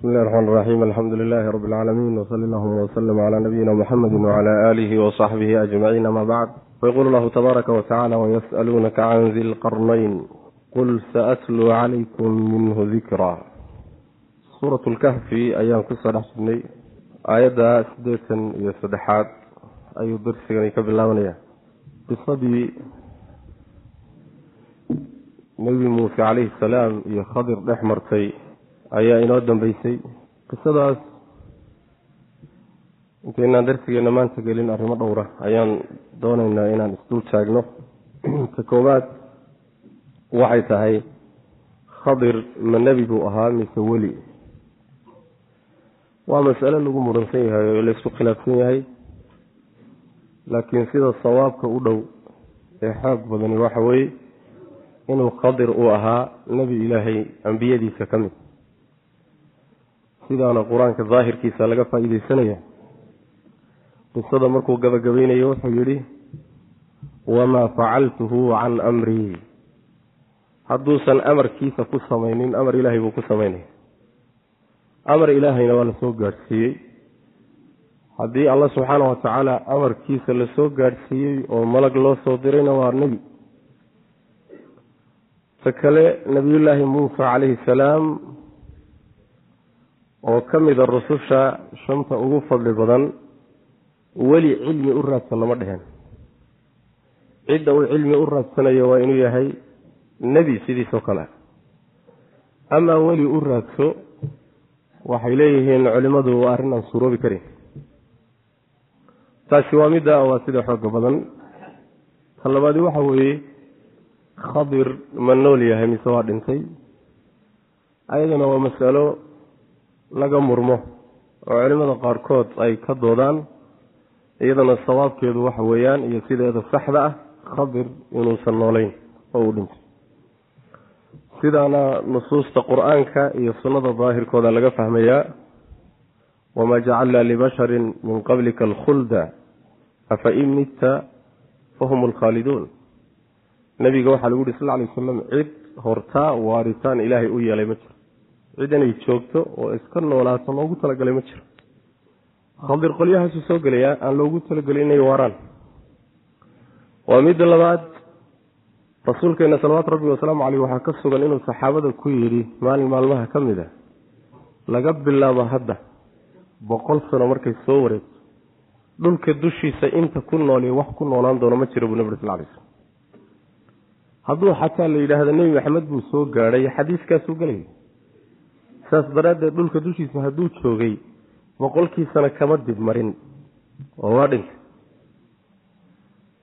bismi illahi raxmaan raxiim alxamdu lilahi rabi alcaalamiin wsali allahuma wslm cla nabiyina muxamedi wcla alihi wsaxbihi ajmaciin ama bacd fayqul allahu tabaaraka wtacala wayas'aluunaka can di lqarnayn qul saatluu calaykum minhu dikra suurat lkahfi ayaan ku soo dhex jirnay aayadda siddeetan iyo saddexaad ayuu darsigani ka bilaabanaya qisadii nebi muuse calayhi salaam iyo khadir dhex martay ayaa inoo dambeysay. Qisadaas intaynaan darsigeena maanta gelin arrimo dhowra ayaan doonaynaa inaan isdul taagno. Ka koowaad waxay tahay khadir ma nebi buu ahaa mise weli? Waa masale lagu muransan yahay oo laysku khilaafsan yahay. Laakiin sida sawaabka u dhow ee xoog badani waxa weeye inuu khadir uu ahaa nebi ilaahay ambiyadiisa ka mid sidaana qur'aanka daahirkiisa laga faa-iideysanaya qisada markuu gabagabaynayo wuxuu yidhi wamaa facaltuhu can amrii hadduusan amarkiisa ku samaynin amar ilaahay buu ku samaynaya amar ilaahayna waa la soo gaadhsiiyey. Haddii alla subxaana wa tacaala amarkiisa la soo gaadhsiiyey oo malag loo soo dirayna waa nebi. Ta kale nebiyullaahi muusa calayhi salaam oo ka mida rususha shanta ugu fadli badan weli cilmi u raadsan lama dheheen cidda uu cilmi u raadsanayo waa inuu yahay nebi sidiisoo kale. Amaa weli u raadso waxay leeyihiin culimmadu waa arrin aan suuroobi karin. Taasi waa midda waa sida xooga badan. Ta labaadi waxa weeye khadir ma nool yahay mise waa dhintay? Ayadana waa masalo laga murmo oo culimada qaarkood ay ka doodaan iyadana sawaabkeedu waxa weeyaan iyo sideeda saxda ah khadir inuusan noolayn oo uu dhintay. Sidaana nusuusta qur'aanka iyo sunnada daahirkooda laga fahmayaa wamaa jacalnaa libasharin min qablika alkhulda afa in mitta fahum alkhaaliduun nebiga waxaa lagu yihi sal lay wasalam cid hortaa waaritaan ilaahay u yeelay ma jiro cid inay joogto oo iska noolaato loogu talagalay ma jiro. Khadir qolyahaasuu soo gelayaa aan loogu talagelin inay waaraan. Waa midda labaad rasuulkeena salawaatu rabbi wasalaamu caleyh waxaa ka sugan inuu saxaabada ku yidhi maalin maalmaha ka mid a laga bilaabo hadda boqol sano markay soo wareegto. Dhulka dushiisa inta ku nooliyo wax ku noolaan doono ma jiro buu nabig sal lay slm hadduu xataa la yidhaahdo nebi maxamed buu soo gaadhay xadiiskaasuu gelaya saas daraaddeed dhulka dushiisa hadduu joogay boqolkiisana kama dib marin. Oo waa dhintay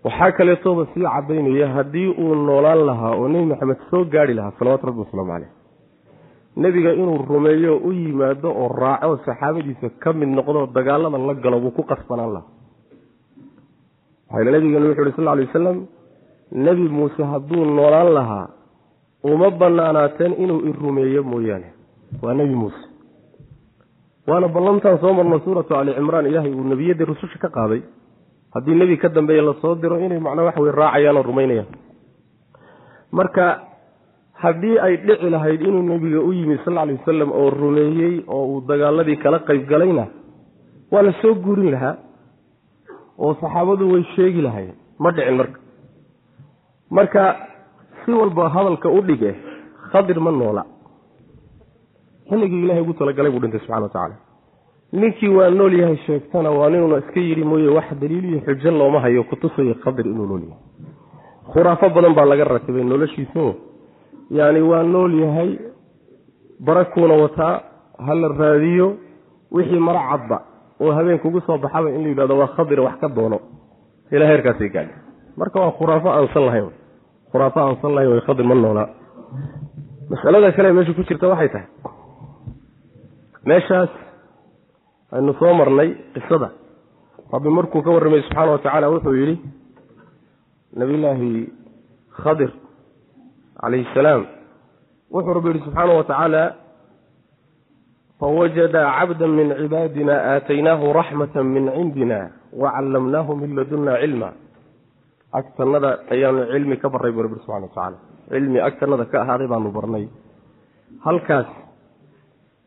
waxaa kaleetooba sii cadaynaya haddii uu noolaan lahaa oo nebi maxamed soo gaari lahaa salawatu rabbi wasalaamu caleyh nebiga inuu rumeeyo u yimaado oo raaco saxaabadiisa ka mid noqdo dagaalada la galo buu ku qasbanaan lahaa. Waxayna nabigenu wuxu uhi sal ly wasalam nebi muuse hadduu noolaan lahaa uma banaanaateen inuu i rumeeyo mooyaane waa nebi muuse. Waana ballantaan soo marno suuratu ali cimraan ilaahay uu nebiyadii rususha ka qaaday. Haddii nebi ka dambeeye la soo diro inay macnaa waxa wey raacayaan oo rumaynayaan. Marka haddii ay dhici lahayd inuu nebiga u yimid sal alay wasalam oo rumeeyey oo uu dagaaladii kala qayb galayna waa la soo guurin lahaa oo saxaabadu way sheegi lahayen ma dhicin marka. Marka si walba hadalka u dhige khadir ma noola xilligii ilahay ugu talagalay buu dhintay subxana wa tacaala. Ninkii waa nool yahay sheegtana waa ninuuna iska yidhi mooye wax daliil iyo xujo looma hayo kutusaya khadir inuu nool yahay. Khuraafo badan baa laga ratibay noloshiiso yacni waa nool yahay barakuuna wataa ha la raadiyo wixii mara cadba oo habeenkugu soo baxaba in la yidhahdo waa khadir wax ka doono. Ilaa heerkaasay gaadhi. Marka waa khuraafo aansan lahayn. Khuraafo aansan lahayn way khadir ma noolaa. Masalada kale meesha ku jirta waxay tahay meeshaas aynu soo marnay qisada. Rabbi markuu ka warramay subxaana wa tacaala wuxuu yidhi nabiyullaahi khadir calayhi salaam wuxuu rabbi yihi subxaana wa tacaala fawajada cabda min cibaadina aataynaahu raxmata min cindina wacallamnaahu min ladunna cilma. Agtanada ayaanu cilmi ka barray buu rabbi subxana wa tacaala cilmi agtanada ka ahaaday baanu barnay. Halkaas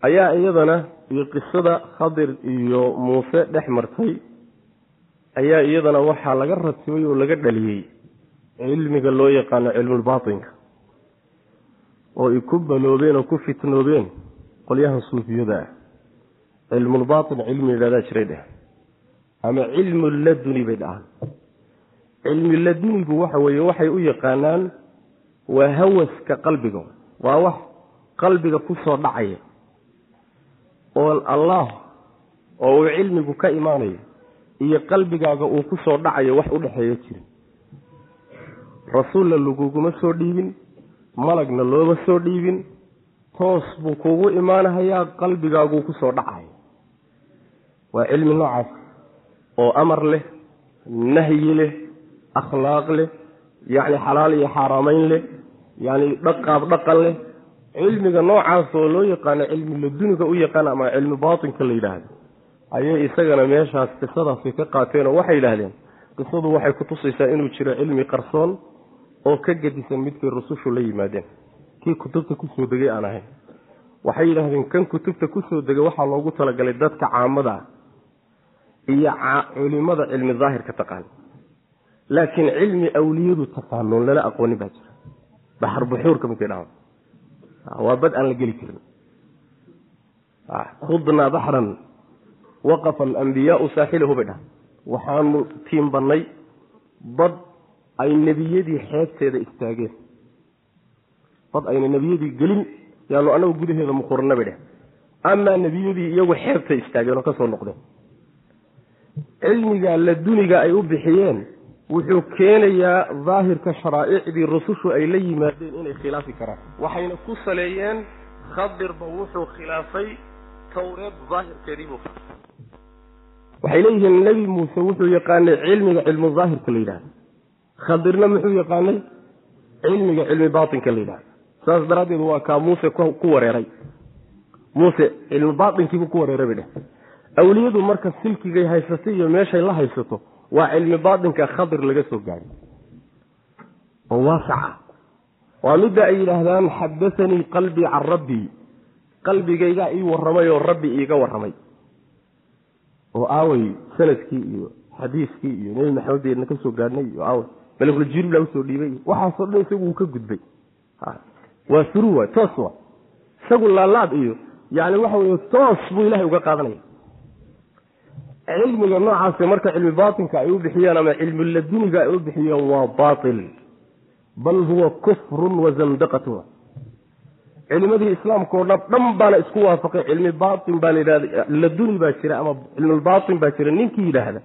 ayaa iyadana iyo qisada khadir iyo muuse dhex martay ayaa iyadana waxaa laga ratibay oo laga dhaliyey cilmiga loo yaqaano cilmulbaatinka oo ay ku baloobeen oo ku fitnoobeen qolyahan suufiyada ah. Cilmulbaatin cilmi yidhahdaa jiray dheh ama cilmu laduni bay dhahaan. Cilmi ladunigu waxa weeye waxay u yaqaanaan waa hawaska qalbiga waa wax qalbiga ku soo dhacaya oo allah oo uu cilmigu ka imaanayo iyo qalbigaaga uu ku soo dhacayo wax u dhexeeya jirin. Rasuulla laguguma soo dhiibin malagna looma soo dhiibin toos buu kugu imaanahayaa qalbigaaguu ku soo dhacaya waa cilmi noocaas oo amar leh nahyi leh akhlaaq leh yacni xalaal iyo xaaraamayn leh yacni dhaqaab dhaqan leh cilmiga noocaas oo loo yaqaano cilmi laduniga u yaqaan ama cilmi baatinka la yidhaahdo ayay isagana meeshaas qisadaasi ka qaateen oo waxay yidhaahdeen qisadu waxay kutusaysaa inuu jiro cilmi qarsoon oo ka gedisan midkay rusushu la yimaadeen. Kii kutubta ku soo degay aan ahayn. Waxay yidhaahdeen kan kutubta ku soo degay waxaa loogu talagalay dadka caamada ah iyo culimada cilmi daahirka taqaan. Laakiin cilmi awliyadu taqaanoon lala aqoonin baa jira. Baxar buxuurka midkay dhahaan waa bad aan la geli karin. Khudnaa baxran waqafa alambiyaau saaxilahu bay dhahan waxaanu tiimbannay bad ay nebiyadii xeebteeda istaageen. Bad ayna nebiyadii gelin yaanu annagu gudaheeda muqurana bay dheh amaa nebiyadii iyagu xeebtay istaageen oo ka soo noqdeen. Cilmiga laduniga ay u bixiyeen wuxuu keenayaa daahirka sharaa'icdii rusushu ay la yimaadeen inay khilaafi karaan. Waxayna ku saleeyeen khadirba wuxuu khilaafay tawreed daahirkeediibuu waxay leeyihiin nebi muuse wuxuu yaqaanay cilmiga cilmu daahirka la yidhahdo. Khadirna muxuu yaqaanay cilmiga cilmi baatinka la yidhahdo. Saas daraaddeed waa kaa muuse ku wareeray. Muuse cilmi baatinkiibuu ku wareeray bay dheh awliyadu marka silkigay haysatay iyo meeshay la haysato waa cilmi baatinka khadir laga soo gaadhay oo waasaca. Waa midda ay yidhaahdaan xadathanii qalbii can rabbii qalbigaygaa ii warramay oo rabbi iiga warramay. Oo aaway sannadkii iyo xadiiskii iyo nebi maxamed beedna ka soo gaadhnay iyo aaway malakul jibriil baa u soo dhiibay. Waxaasoo dhan isagu wuu ka gudbay. Waa furu waay toos waa isagu laalaad iyo yani waxa weye toos buu ilahay uga qaadanaya cilmiga noocaase marka cilmi baatinka ay u bixiyeen ama cilmi laduniga ay u bixiyeen waa baatil. Bal huwa kufrun wa zandaqatun cilmadii islaamkao dhan dhan baana isku waafaqay. Cilmi baatin baa layidhahda laduni baa jira ama cilmulbaatin baa jira. Ninkii yidhaahda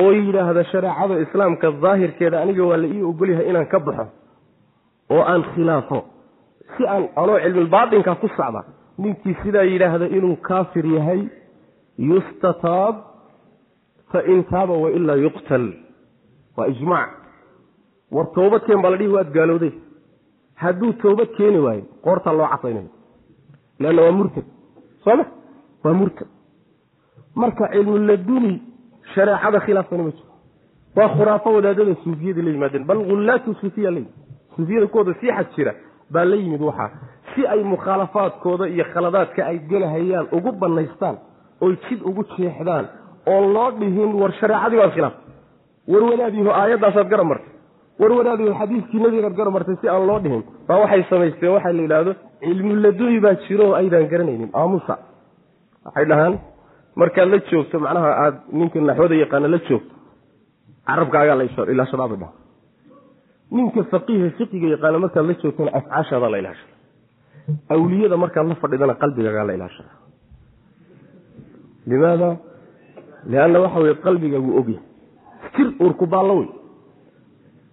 oo yidhaahda shareecada islaamka daahirkeeda aniga waa la ii ogolyahay inaan ka baxo oo aan khilaafo si aan anoo cilmulbaatinka ku socda ninkii sidaa yidhaahda inuu kaafir yahay yustataab fain taaba wailaa yuqtal waa ijmaac war toobad keen baa la dhihi waad gaalowday hadduu toobad keeni waayo qoortaa loo casaynaya leanna waa murtad sooma waa murtad marka cilmuladuni shareecada khilaafsani ma jiro waa khuraafo wadaadada suufiyada la yimaadeen bal hullaatu suufiya la yimid suufiyada kuwooda xad jira baa la yimid waxaa si ay mukhaalafaadkooda iyo khaladaadka ay gelahayaan ugu banaystaan oy jid ugu jeexdaan oon loo dhihin war shareecadii waad khilaaf war wadaadiiho aayaddaasaad gara martay. War wadaadiiho xadiiskii nabigaad gara martay si aan loo dhihin. Baa waxay samaysteen waxaa la yidhaahdo cilmuladuni baa jiro oo aydaan garanaynin. Aamusa. Waxay dhahaan markaad la joogto macnaha aada ninka naxwada yaqaana la joogto. Carabkaagaa la ilaashadaabay dhaha ninka faqiiha fiqiga yaqaana markaad la joogtona afcaashaadaa la ilaashada. Awliyada markaad la fadhidana qalbigaagaa la ilaashada. Limaada lianna waxa weye qalbigaagu ogyahay sir uurku baallo wey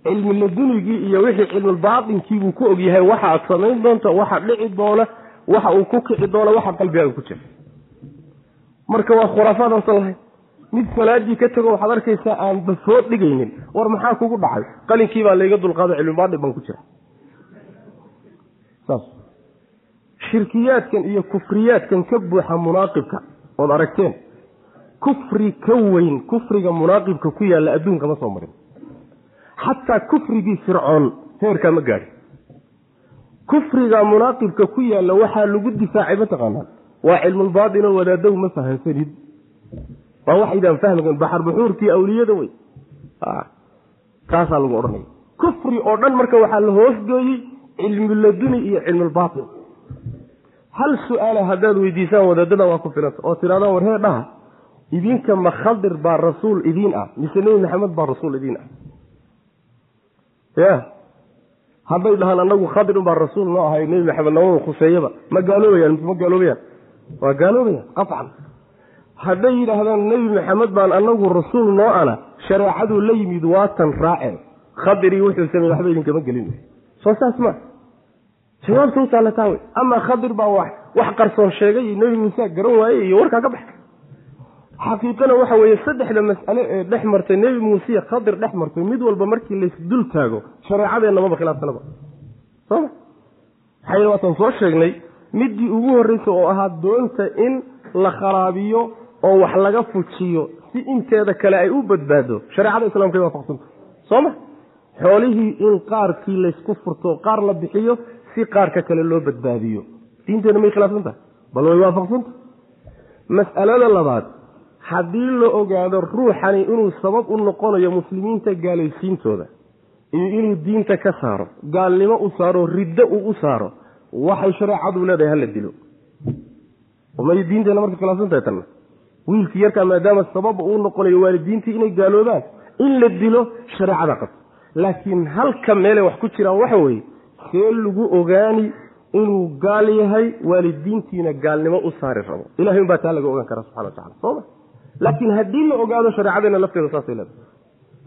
cilmi ladunigii iyo wixii cilmulbaatinkiibuu ku ogyahay waxaad samayn doonta waxa dhici doona waxa uu ku kici doona waxa qalbigaaga ku jira marka waa khuraafaadansan lahayn mid salaadii ka tego waxaad arkaysaa aan bafood dhigaynin war maxaa kugu dhacay qalinkii baa layga dulqaado cilmibaatin baan ku jira shirkiyaadkan iyo kufriyaadkan ka buuxa munaaqibka ood aragteen kufri ka weyn kufriga munaaqibka ku yaalla adduunka ma soo marin. Xataa kufrigii fircoon heerkaa ma gaadhin kufriga munaaqibka ku yaalla waxaa lagu difaacay mataqaanaa waa cilmulbaatinoo wadaadahu ma fahamsanid waa waxaydaan fahmkan baxar buxuurkii awliyada wey. Kaasaa lagu odhanaya. Kufri oo dhan marka waxaa la hoosgeeyey cilmuladuni iyo cilmulbaatin hal su'aala haddaad weydiisaan wadaadada waa ku filanta oo tidhahdaan war hee dhaha idinka ma baa rasuul idiin ah mise nebi maxamed baa rasuul idiin ah? Ya hadday dhahaan anagu khadir unbaa rasuul noo ahay nebi maxamed namama khuseeyaba ma gaaloobayaan ma gaaloobayaan? Waa gaaloobayaan qafcan. Hadday yidhaahdaan nebi maxamed baan anagu rasuul noo ana shareecaduu la yimid waatan raaceen. Khadirii wuxuu samey waxba idinkama gelin. Soo saas ma. Jawaabta u wey amaa khadir baa wax qarsoon sheegay nebi muuse garan waaye iyo warkaa ka baxay xaqiiqana waxa weeye saddexda mas'ale ee dhex martay nebi muuseiyo khadir dhex martay mid walba markii laysdul taago shareecadeenna maba khilaafsanaba. Soma maxaa yeel waataan soo sheegnay middii ugu horreysa oo ahaa doonta in la kharaabiyo oo wax laga fujiyo si inteeda kale ay u badbaado shareecada islamkay waafaqsanta soo ma xoolihii in qaarkii laysku furto qaar la bixiyo si qaarka kale loo badbaadiyo. Diinteenna may khilaafsan tahay bal way waafaqsanta mas'alada labaad haddii la ogaado ruuxani inuu sabab u noqonayo muslimiinta gaalaysiintooda iyo inuu diinta ka saaro gaalnimo u saaro riddo uu u saaro waxay shareecadu leedahay hala dilo. May diinteenna marka khilaafsan tahay tanna. Wiilkii yarkaa maadaama sababa uu noqonayo waalidiintii inay gaaloobaan in la dilo shareecada qabto laakiin halka meelay wax ku jiraan waxa weeye see lagu ogaani inuu gaal yahay waalidiintiina gaalnimo u saari rabo. Ilahay unbaa taa laga ogaan kara subxana wa tacala sooma laakiin haddii la ogaado shareecadeena lafteeda saasay leedahay.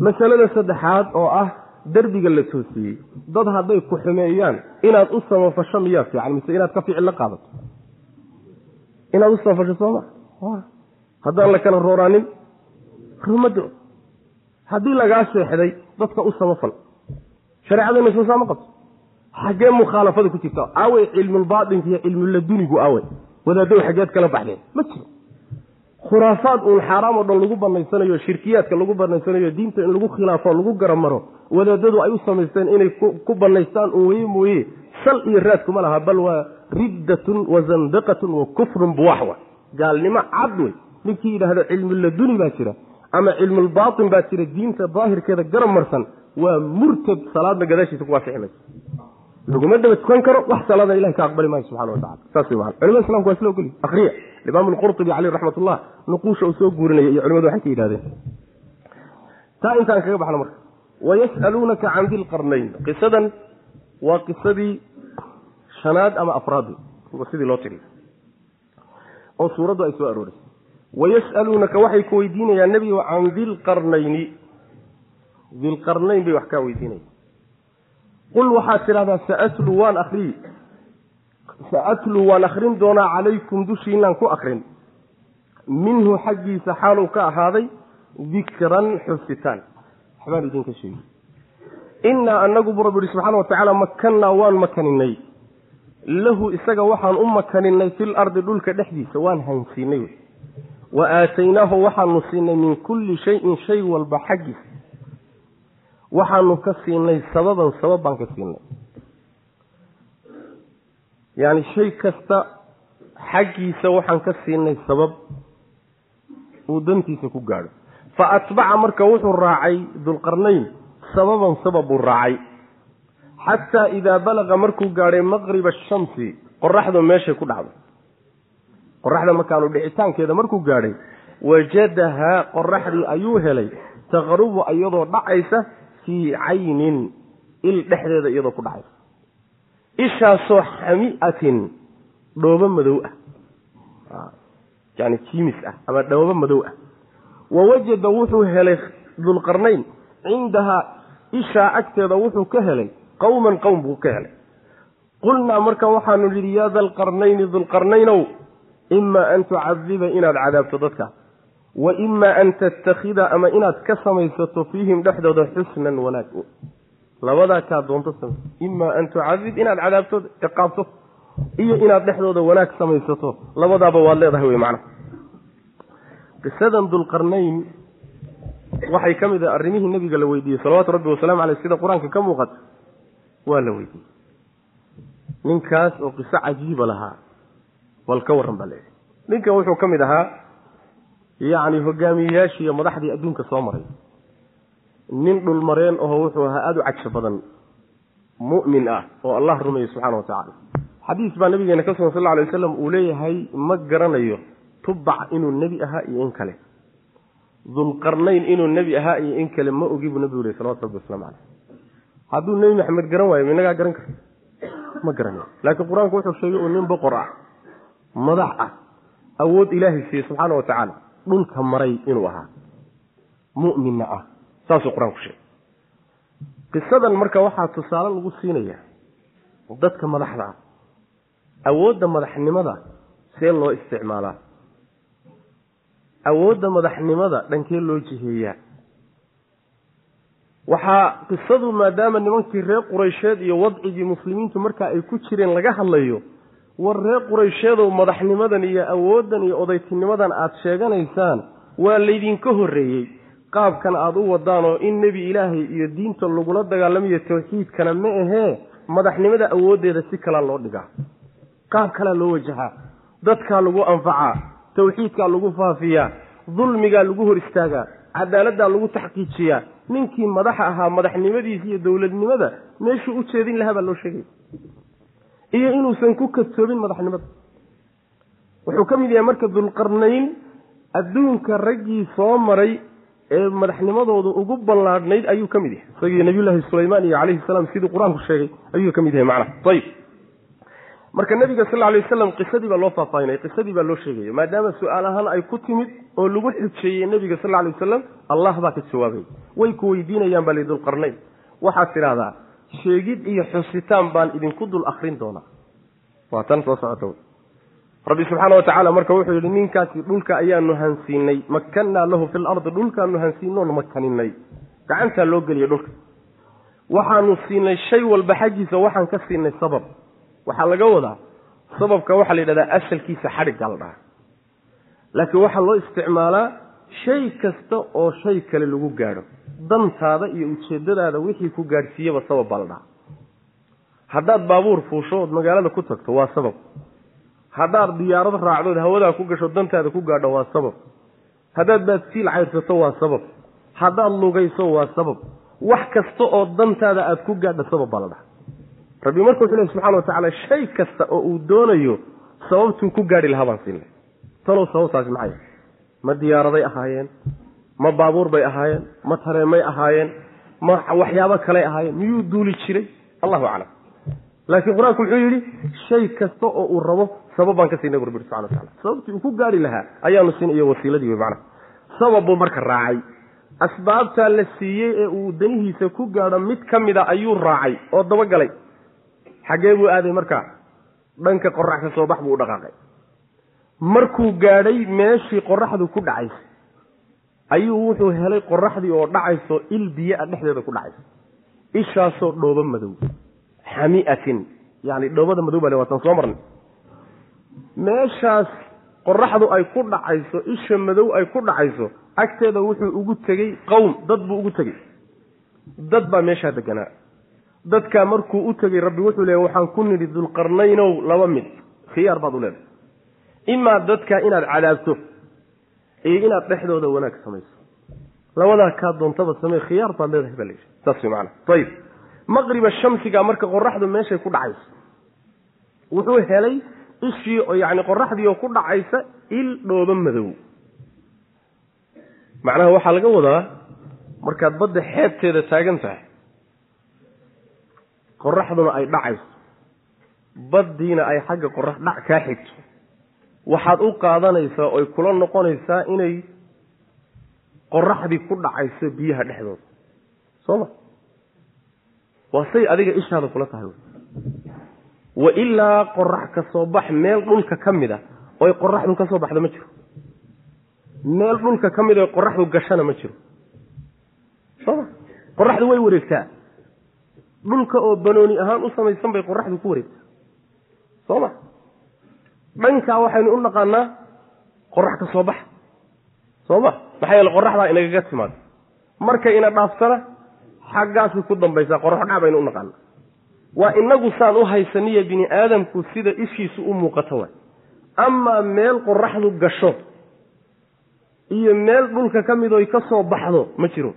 Masalada saddexaad oo ah derbiga la toosiyey dad hadday ku xumeeyaan inaad u samafasho miyaa fiican? Mise inaad ka ficil la qaadato? Inaad u samafasho sooma haddaan la kala rooraanin rumado haddii lagaa seexday dadka u samafal shareecadeena soo saama qabto. Xaggee mukhaalafada ku jirta aawey cilmulbaatinka iyo cilmuladunigu aawey wadaaddow xaggeed kala baxdeen. Ma jiro khuraafaad uun xaaraam oo dhan lagu banaysanayo shirkiyaadka lagu banaysanayo diinta in lagu khilaafo lagu garamaro wadaadadu ay u samaysteen inay ku banaystaan un weye mooye sal iyo raad kuma laha bal waa riddatun wa zandaqatun wa kufrun buwaxwa gaalnimo cad wey. Ninkii yidhaahdo cilmuladuni baa jira ama cilmulbaatin baa jira diinta daahirkeeda garab marsan waa murtad salaadna gadaashiisa ku waafici laguma daba tukan karo wax salaada ilahi ka aqbali maayo subxana watacala saas wey maana culimada islamka waa isla ogoli akriya imaam alqurtubi caleyh raxmatullah nuquusha uu soo guurinaya iyo culimadu waxay ka yidhahdeen taa intaan kaga baxno marka. Wayas'aluunaka can dilqarnayn qisadan waa qisadii shanaad ama afraad. Sidii loo tiriy oo suuraddu ay soo aroorisay wayas'aluunaka waxay ku weydiinayaan nebigo can dilqarnayni dilqarnayn bay wax kaa weydiinaya qul waxaad tidhahdaa saatlu waan akriyi saatluu waan akrin doonaa calaykum dushiinaan ku akrin minhu xaggiisa xaaluu ka ahaaday dikran xusitaan waxbaan idinka sheegi innaa anagu buu rabbi yihi subxaana wa tacaala makannaa waan makaninay lahu isaga waxaan u makaninay fil ardi dhulka dhexdiisa waan hansiinay wey wa aataynaahu waxaanu siinay min kulli shayin shay walba xaggiisa waxaanu ka siinay sababan sabab baan ka siinay yacni shay kasta xaggiisa waxaan ka siinay sabab uu dantiisa ku gaadho. Fa atbaca marka wuxuu raacay dulqarnayn sababan sabab buu raacay. Xataa idaa balaqa markuu gaadhay maqriba ashamsi qoraxdu meeshay ku dhacdo. Qoraxda markaanu dhicitaankeeda markuu gaadhay wajadahaa qoraxdii ayuu helay taqrubu iyadoo dhacaysa fii caynin il dhexdeeda iyadoo ku dhacaysa ishaasoo xamiatin dhoobo madow ah. Yani jimis ah ama dhoobo madow ah. Wa wajada wuxuu helay dulqarnayn cindahaa ishaa agteeda wuxuu ka helay. Qowman qowm buu ka helay. Qulnaa marka waxaanu yidhi yaa dalqarnayni dulqarnaynow imaa an tucadiba inaad cadaabto dadka. Wa imaa an tattakhida ama inaad ka samaysato fiihim dhexdooda xusnan wanaag labadaa kaa doonto samay imaa an tucadib inaad cadaabto ciqaabto iyo inaad dhexdooda wanaag samaysato. Labadaaba waad leedahay wey macnaha qisadan dulqarnayn waxay ka mid ah arrimihii nabiga la weydiiyey salawaatu rabbi wasalaamu caleyh sida qur'aanka ka muuqata waa la weydiiyey. Ninkaas oo qiso cajiiba lahaa bal ka warran baa leeyahay ninkan wuxuu ka mid ahaa yacni hogaamiyeyaashii iyo madaxdii adduunka soo maray nin dhulmareen aho wuxuu ahaa aada u cagsho badan mu'min ah oo allah rumeeyey subxana wa tacaala xadiis baa nabigeena ka sugan sal lla alay wasalam uu leeyahay ma garanayo tubac inuu nebi ahaa iyo in kale. Dulqarnayn inuu nebi ahaa iyo in kale ma ogi buu nabigu ley salawatu rabbi waslamu caleyh hadduu nebi maxamed garan waayo minagaa garan karta ma garanayo. Laakiin qur'aanku wuxuu sheegay uu nin boqor ah madax ah awood ilaahay siiyey subxaana wa tacaala dhulka maray inuu ahaa. Mu'minna ah saasuu qur'aanku sheegay. Qisadan marka waxaa tusaale lagu siinaya dadka madaxda ah awoodda madaxnimada see loo isticmaalaa. Awoodda madaxnimada dhankee loo jiheeyaa. Waxaa qisadu maadaama nimankii reer quraysheed iyo wadcigii muslimiintu markaa ay ku jireen laga hadlayo war reer quraysheedow madaxnimadan iyo awooddan iyo odaytinimadan aada sheeganaysaan waa laydinka horreeyey qaabkan aada u wadaanoo in nebi ilaahay iyo diinta lagula dagaalamayo tawxiidkana ma ahee madaxnimada awooddeeda si kalaa loo dhigaa qaab kalaa loo wajahaa. Dadkaa lagu anfacaa tawxiidkaa lagu faafiyaa dulmigaa lagu hor istaagaa cadaaladdaa lagu taxqiijiyaa ninkii madaxa ahaa madaxnimadiisa iyo dowladnimada meeshuu u jeedin lahaa baa loo sheegaya iyo inuusan ku kadsoobin madaxnimada. Wuxuu ka mid yahay marka dulqarnayn adduunka raggii soo maray ee madaxnimadoodu ugu ballaadhnayd ayuu ka mid yahay. Isagii nabiyullaahi sulaymaan iyo calayhi salaam sidii qur'aanku sheegay ayuu ka mid yahay macnaha. Ayib marka nabiga sal alay wasalam qisadii baa loo faahfaahinay qisadii baa loo sheegaya maadaama su'aal ahaan ay ku timid oo lagu xujeeyey nebiga sal alay wasalam allah baa ka jawaabay. Way ku weydiinayaan baa lidulqarnayn waxaad tidhahdaa sheegid iyo xusitaan baan idinku dul akrin doonaa. Waa tan soo socota rabbi subxaana wa tacaala marka wuxuu yidhi ninkaasi dhulka ayaanu hansiinay makannaa lahu fi lardi dhulkaanu hansiinoon makaninay gacantaa loo geliya dhulka. Waxaanu siinay shay walba xaggiisa waxaan ka siinay sabab. Waxaa laga wadaa sababka waxaa la yidhahdaa asalkiisa xadhiggaa la dhahaa laakiin waxaa loo isticmaalaa shay kasta oo shay kale lagu gaadho. Dantaada iyo ujeeddadaada wixii ku gaadhsiiyaba sabab baa la dhahaa. Haddaad baabuur fuusho ood magaalada ku tagto waa sabab haddaad diyaarad raacdood hawadaa ku gasho dantaada ku gaadho waa sabab. Haddaad baadsiil cayrsato waa sabab. Haddaad lugayso waa sabab. Wax kasta oo dantaada aada ku gaadho sabab baa la dhahaa rabbi marka wuxuu lehy subxana wa tacaala shay kasta oo uu doonayo sababtuu ku gaadhi lahaa baan siinay talow sababtaasi maxay? Ma diyaaraday ahaayeen ma baabuur bay ahaayeen ma tareemay ahaayeen ma waxyaabo kaley ahaayeen miyuu duuli jiray? Allahu aclam. Laakiin qur'aanku muxuu yidhi shay kasta oo uu rabo sabab baan ka siinay bu rabbi subxana wa tacala sababtii uu ku gaadhi lahaa ayaanu siin iyo wasiiladii wey macana sabab buu marka raacay. Asbaabtaa la siiyey ee uu danihiisa ku gaadho mid ka mida ayuu raacay oo dabagalay. Xaggee buu aaday markaa dhanka qorax ka soo bax buu u dhaqaaqay. Markuu gaadhay meeshii qoraxdu ku dhacaysay ayuu wuxuu helay qoraxdii oo dhacayso il biyo-a dhexdeeda ku dhacayso ishaasoo dhoobo madow. Xamiatin yani dhoobada madow baa le waatan soo marnay meeshaas qoraxdu ay ku dhacayso isha madow ay ku dhacayso agteeda wuxuu ugu tegey qowm dad buu ugu tegey. Dad baa meeshaa deganaa. Dadkaa markuu u tegey rabbi wuxuu leeya waxaan ku nidhi dulqarnaynow laba mid. Khiyaar baad u leedahay. Imaa dadkaa inaad cadaabto iyo inaad dhexdooda wanaag samayso. Labadaa kaa doontaba samey khiyaar baad leedahay baa layidhi saas way macana ayib maqriba shamsiga marka qoraxdu meeshay ku dhacayso wuxuu helay ishii oo yacni qoraxdii oo ku dhacaysa il dhoobo madow. Macnaha waxaa laga wadaa markaad badda xeebteeda taagan tahay. Qoraxduna ay dhacayso. Baddiina ay xagga qorax dhac kaa xigto. Waxaad u qaadanaysaa oy kula noqonaysaa inay qoraxdii ku dhacayso biyaha dhexdooda. Soo ma? Waa say adiga ishaada kula tahay wa ilaa qorax ka soo bax meel dhulka ka mid a oy qoraxdu ka soo baxda ma jiro. Meel dhulka ka mid a oy qoraxdu gashana ma jiro. Soo ma? Qoraxdu way wareegtaa. Dhulka oo banooni ahaan u samaysan bay qoraxdu ku wareegtaa. Soo ma? Dhankaa waxaynu u naqaanaa qorax ka soo bax. Soo ma? Maxaa yeele qoraxdaa inagaga timaado markay ina dhaaftana xaggaasay ku dambaysaa qorax dhac baynu u naqaanaa waa inagu saan u haysaniya bini aadamku sida ishiisu u muuqato waay. Amaa meel qoraxdu gasho iyo meel dhulka ka mid oy ka soo baxdo ma jiro.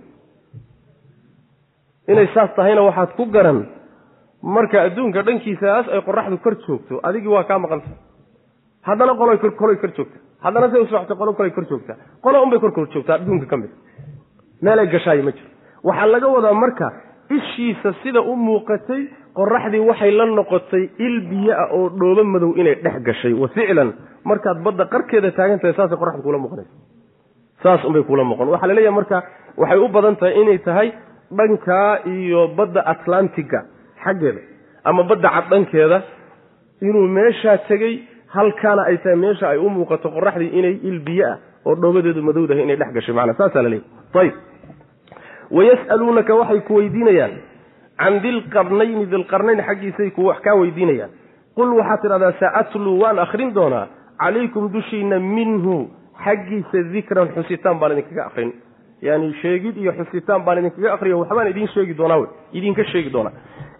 Inay saas tahayna waxaad ku garan marka adduunka dhankiisaas ay qoraxdu kor joogto adigii waa kaa maqanta haddana qoloy kor joogta. Haddana say u socota qolo kolay kor joogtaa qolo unbay kor kor joogtaa adduunka ka mid. Meelay gashaayo ma jiro. Waxaa laga wadaa marka ishiisa sida u muuqatay qoraxdii waxay la noqotay il biyo ah oo dhoobo madow inay dhex gashay. Wa ficlan markaad badda qarkeeda taagan tahay saasay qoraxdu kuula muuqanaysa saas unbay kuula muuqan waxaa la leeyahay marka waxay u badan tahay inay tahay dhankaa iyo badda atlantiga xaggeeda ama badda cad dhankeeda inuu meeshaa tegey halkaana ay tahay meesha ay u muuqato qoraxdii inay il biyo ah oo dhoobadeedu madowdahay inay dhex gashay. Macnaa saasaa la leeyahy ayib wayas'aluunaka waxay ku weydiinayaan can dilqarnayni dilqarnayn xaggiisay ku wax kaa weydiinayaan. Qul waxaad tidhahdaa sa'atluu waan akhrin doonaa. Calaykum dushiina minhu. Xaggiisa dikran xusitaan baan idinkaga akrin yani sheegid iyo xusitaan baan idinkaga akriyo waxbaan idiin sheegi doonaa wey. Idinka sheegi doonaa.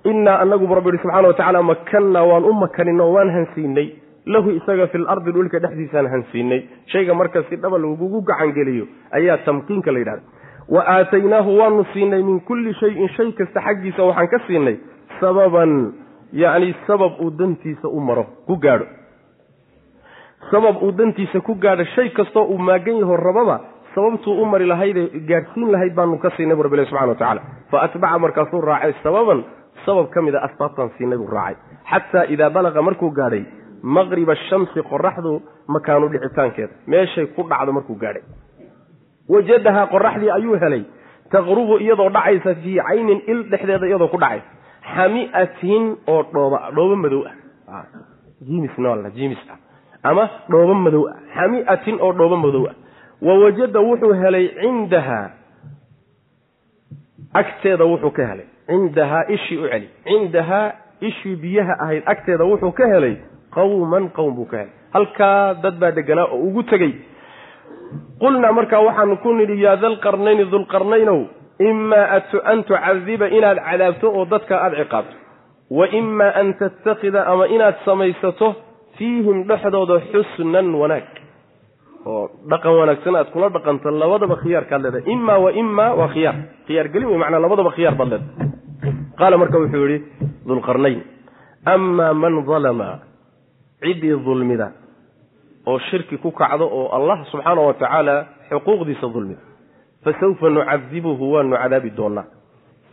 Innaa anagu bu rabbi yihi subxana watacala makannaa waan u makaninoo waan hansiinay lahu isaga fi lardi dhulka dhexdiisaan hansiinay shayga marka si dhaba lagugu gacangeliyo ayaa tamkiinka la yidhahda wa aataynaahu waanu siinay min kulli shayin shay kasta xaggiisa waxaan ka siinay sababan yacni sabab uu dantiisa u maro ku gaadho. Sabab uu dantiisa ku gaadho shay kastoo uu maagan yaho rababa sababtuu u mari lahaydee gaadhsiin lahayd baanu ka siinay bu rabbi ilahi subxana wa tacala fa atbaca markaasuu raacay sababan sabab ka mid a asbaabtaan siinay buu raacay. Xataa idaa balaqa markuu gaadhay maqriba ashamsi qoraxdu makaanu dhicitaankeeda meeshay ku dhacdo markuu gaadhay wajadahaa qoraxdii ayuu helay taqrubu iyadoo dhacaysa fii caynin il dhexdeeda iyadoo ku dhacaysa. Xami'atin oo dhooba dhoobo madow ah. Jimis ah. Ama dhoobo madow ah. Xami'atin oo dhoobo madow ah. Wa wajada wuxuu helay cindahaa agteeda wuxuu ka helay. Cindahaa ishii u celi cindahaa ishii biyaha ahayd agteeda wuxuu ka helay qawman qowm buu ka helay. Halkaa dad baa deganaa oo ugu tegey qulnaa markaa waxaanu ku nidhi yaa dalqarnayni dulqarnaynow imaa an tucadiba inaad cadaabto oo dadka aada ciqaabto. Wa imaa an tattakida ama inaad samaysato fiihim dhexdooda xusnan wanaag. Oo dhaqan wanaagsan aad kula dhaqanto labadaba khiyaarkaad leedahay. Imaa wa imaa waa khiyaar. Khiyaar gelin wey macnaa labadaba khiyaar baad leedahay. Qaala marka wuxuu yidhi dulqarnayn amaa man dalama ciddii dulmida oo shirki ku kacdo oo allah subxaana wa tacaala xuquuqdiisa dulmida fasawfa nucadibuhu waanu cadaabi doonaa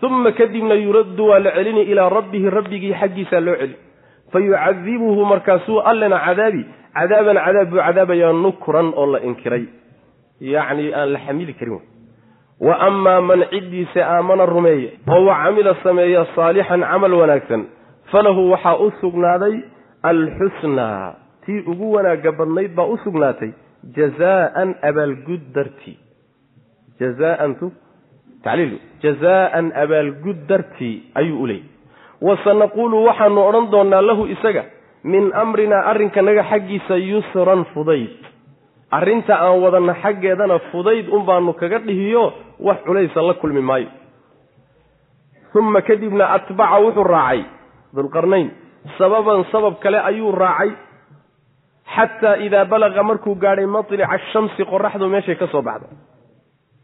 uma kadibna yuraddu waa la celini ilaa rabbihi rabbigii xaggiisaa loo celi fayucadibuhu markaasuu allena cadaabi cadaaban cadaab buu cadaabayaa nukran oo la inkiray. Yacni aan la xamili karin wa amaa man ciddiisa aamana rumeeye oo wa camila sameeya saalixan camal wanaagsan falahu waxaa u sugnaaday alxusnaa tii ugu wanaagga badnayd baa u sugnaatay jazaaan abaalgud dartii jazaaantu tacliil jazaaan abaalgud dartii ayuu u leeyay. Wa sanaquulu waxaanu odhan doonnaa lahu isaga min amrinaa arrinkanaga xaggiisa yusran fudayd. Arrinta aan wadanna xaggeedana fudayd un baanu kaga dhihiyo wax culaysa la kulmi maayo. Uma kadibna atbaca wuxuu raacay dulqarnayn sababan sabab kale ayuu raacay xataa idaa balaqa markuu gaadhay matlica ashamsi qoraxdu meeshay ka soo baxda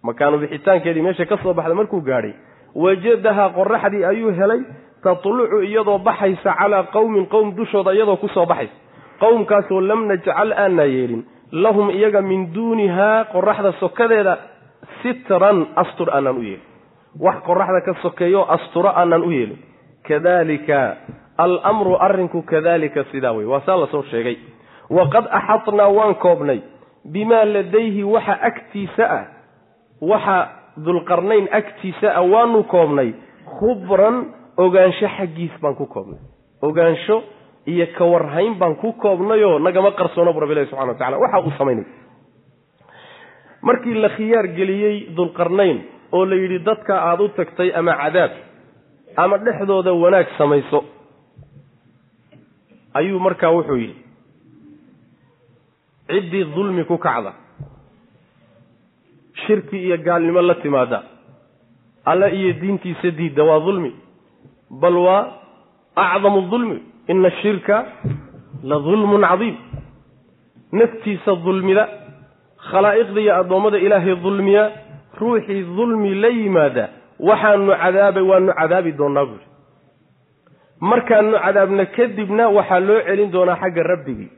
makaanu bixitaankeedii meeshay ka soo baxda markuu gaadhay. Wajadahaa qoraxdii ayuu helay tatlucu iyadoo baxaysa calaa qowmin qowm dushooda iyadoo ku soo baxaysa. Qowmkaasoo lam najcal aanaa yeelin. Lahum iyaga min duunihaa qoraxda sokadeeda sitran astur aanaan u yeelin. Wax qoraxda ka sokeeyo asturo aanaan u yeelin. Kadalika almru arrinku kadalika sidaa wey waa saa la soo sheegay waqad axadnaa waan koobnay bimaa ladayhi waxa agtiisa ah waxa dulqarnayn agtiisa ah waanu koobnay khubran ogaansho xaggiis baan ku koobnay ogaansho iyo kawarhayn baan ku koobnayoo nagama qarsoono bu rabbi ilahi subxana wa tacala waxa uu samaynay markii la khiyaar geliyey dulqarnayn oo la yidhi dadka aada u tagtay ama cadaab ama dhexdooda wanaag samayso ayuu markaa wuxuu yidhi ciddii dulmi ku kacda. Shirki iyo gaalnimo la timaada alle iyo diintiisa diidda waa dulmi. Bal waa acdamu dulmi. Ina ashirka la dulmun cadiim. Naftiisa dulmida khalaa'iqda iyo addoommada ilaahay dulmiya ruuxii dulmi la yimaada. Waxaanu cadaabay waanu cadaabi doonaa buuri markaanu cadaabna kadibna waxaa loo celin doonaa xagga rabbigii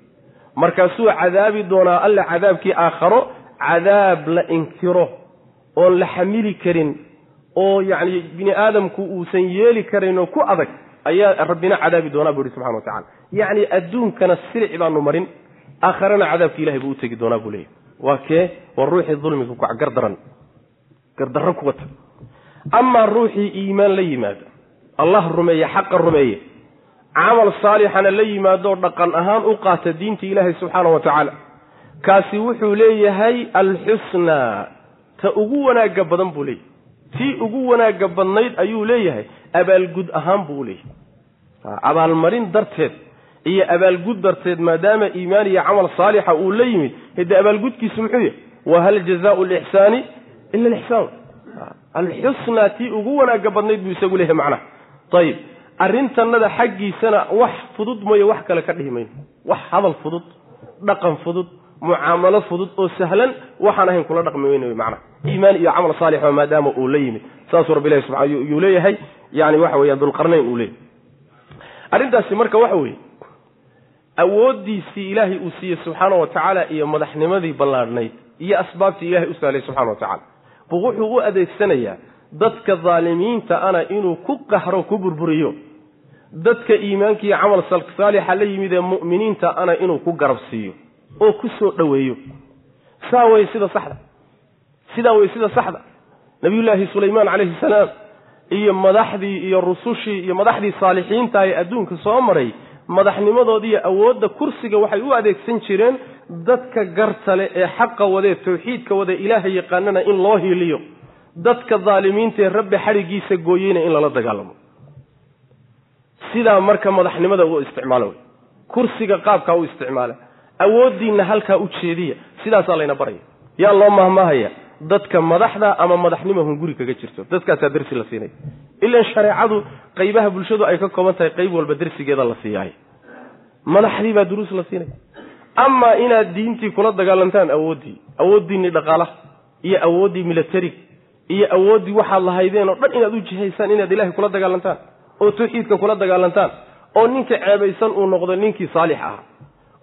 markaasuu cadaabi doonaa alla cadaabkii aakharo cadaab la inkiro oon la xamili karin oo yacni bini aadamku uusan yeeli karayn oo ku adag ayaa rabbina cadaabi doonaa buu ihi subxana wa tacala yacni adduunkana silic baanu marin aakharana cadaabki ilahay buu u tegi doonaa buu leeyahy waa kee? Waa ruuxii dulmiga ku gardaran gardarro ku wata. Amaa ruuxii iimaan la yimaado allah rumeeye xaqa rumeeye camal saalixana la yimaadoo dhaqan ahaan u qaata diinta ilaahay subxaana wa tacaala. Kaasi wuxuu leeyahay alxusnaa ta ugu wanaagga badan buu leeyahay. Tii ugu wanaagga badnayd ayuu leeyahay abaalgud ahaan buu u leeyahay abaalmarin darteed iyo abaalgud darteed maadaama iimaan iyo camal saalixa uu la yimid hade abaalgudkiisu muxuu yahay? Wa hal jazaau lixsaani ila lixsaan. Alxusnaa tii ugu wanaagga badnayd buu isagu leeyahay macnaha. Ayib arrintanada xaggiisana wax fudud mooye wax kale ka dhihi mayno. Wax hadal fudud dhaqan fudud mucaamalo fudud oo sahlan waxaan ahayn kula dhaqmi weyne macnaha. Iimaan iyo camal saalixo maadaama uu la yimid. Saasuu rabbi ilahi subaa yuu leeyahay yani waxa weeyaan dulqarnayn uu leeyahay. Arrintaasi marka waxa weeye awooddiisii ilaahay uu siiyey subxaana wa tacaala iyo madaxnimadii ballaadhnayd iyo asbaabtii ilahay u sahlay subxana wa tacala buu wuxuu u adeegsanayaa dadka daalimiinta ana inuu ku qahro ku burburiyo dadka iimaanka iyo camal saalixa la yimid ee mu'miniinta ana inuu ku garab siiyo oo ku soo dhoweeyo. Saa wey sida saxda. Sidaa wey sida saxda. Nabiyullaahi sulaymaan calayhi salaam iyo madaxdii iyo rusushii iyo madaxdii saalixiinta ee adduunka soo maray madaxnimadoodiiyo awoodda kursiga waxay u adeegsan jireen dadka gartale ee xaqa wadee tawxiidka wade ilaahay yaqaanana in loo hiiliyo. Dadka daalimiinta ee rabbi xadhigiisa gooyeyna in lala dagaalamo sidaa marka madaxnimada u isticmaalo wey. Kursiga qaabkaa u isticmaala awooddiinna halkaa u jeediya. Sidaasaa layna baraya. Yaa loo mahmaahaya dadka madaxda ama madaxnimo hunguri kaga jirto. Dadkaasaa dersi la siinaya ilan shareecadu qaybaha bulshadu ay ka kooban tahay qayb walba dersigeeda la siiyaayo madaxdii baa duruus la siinaya amaa inaad diintii kula dagaalantaan awooddii awooddiinii dhaqaalaha iyo awooddii militariga iyo awooddii waxaad lahaydeen oo dhan inaad u jihaysaan inaad ilaahay kula dagaalantaan oo tawxiidka kula dagaalantaan oo ninka ceebaysan uu noqdo ninkii saalix ahaa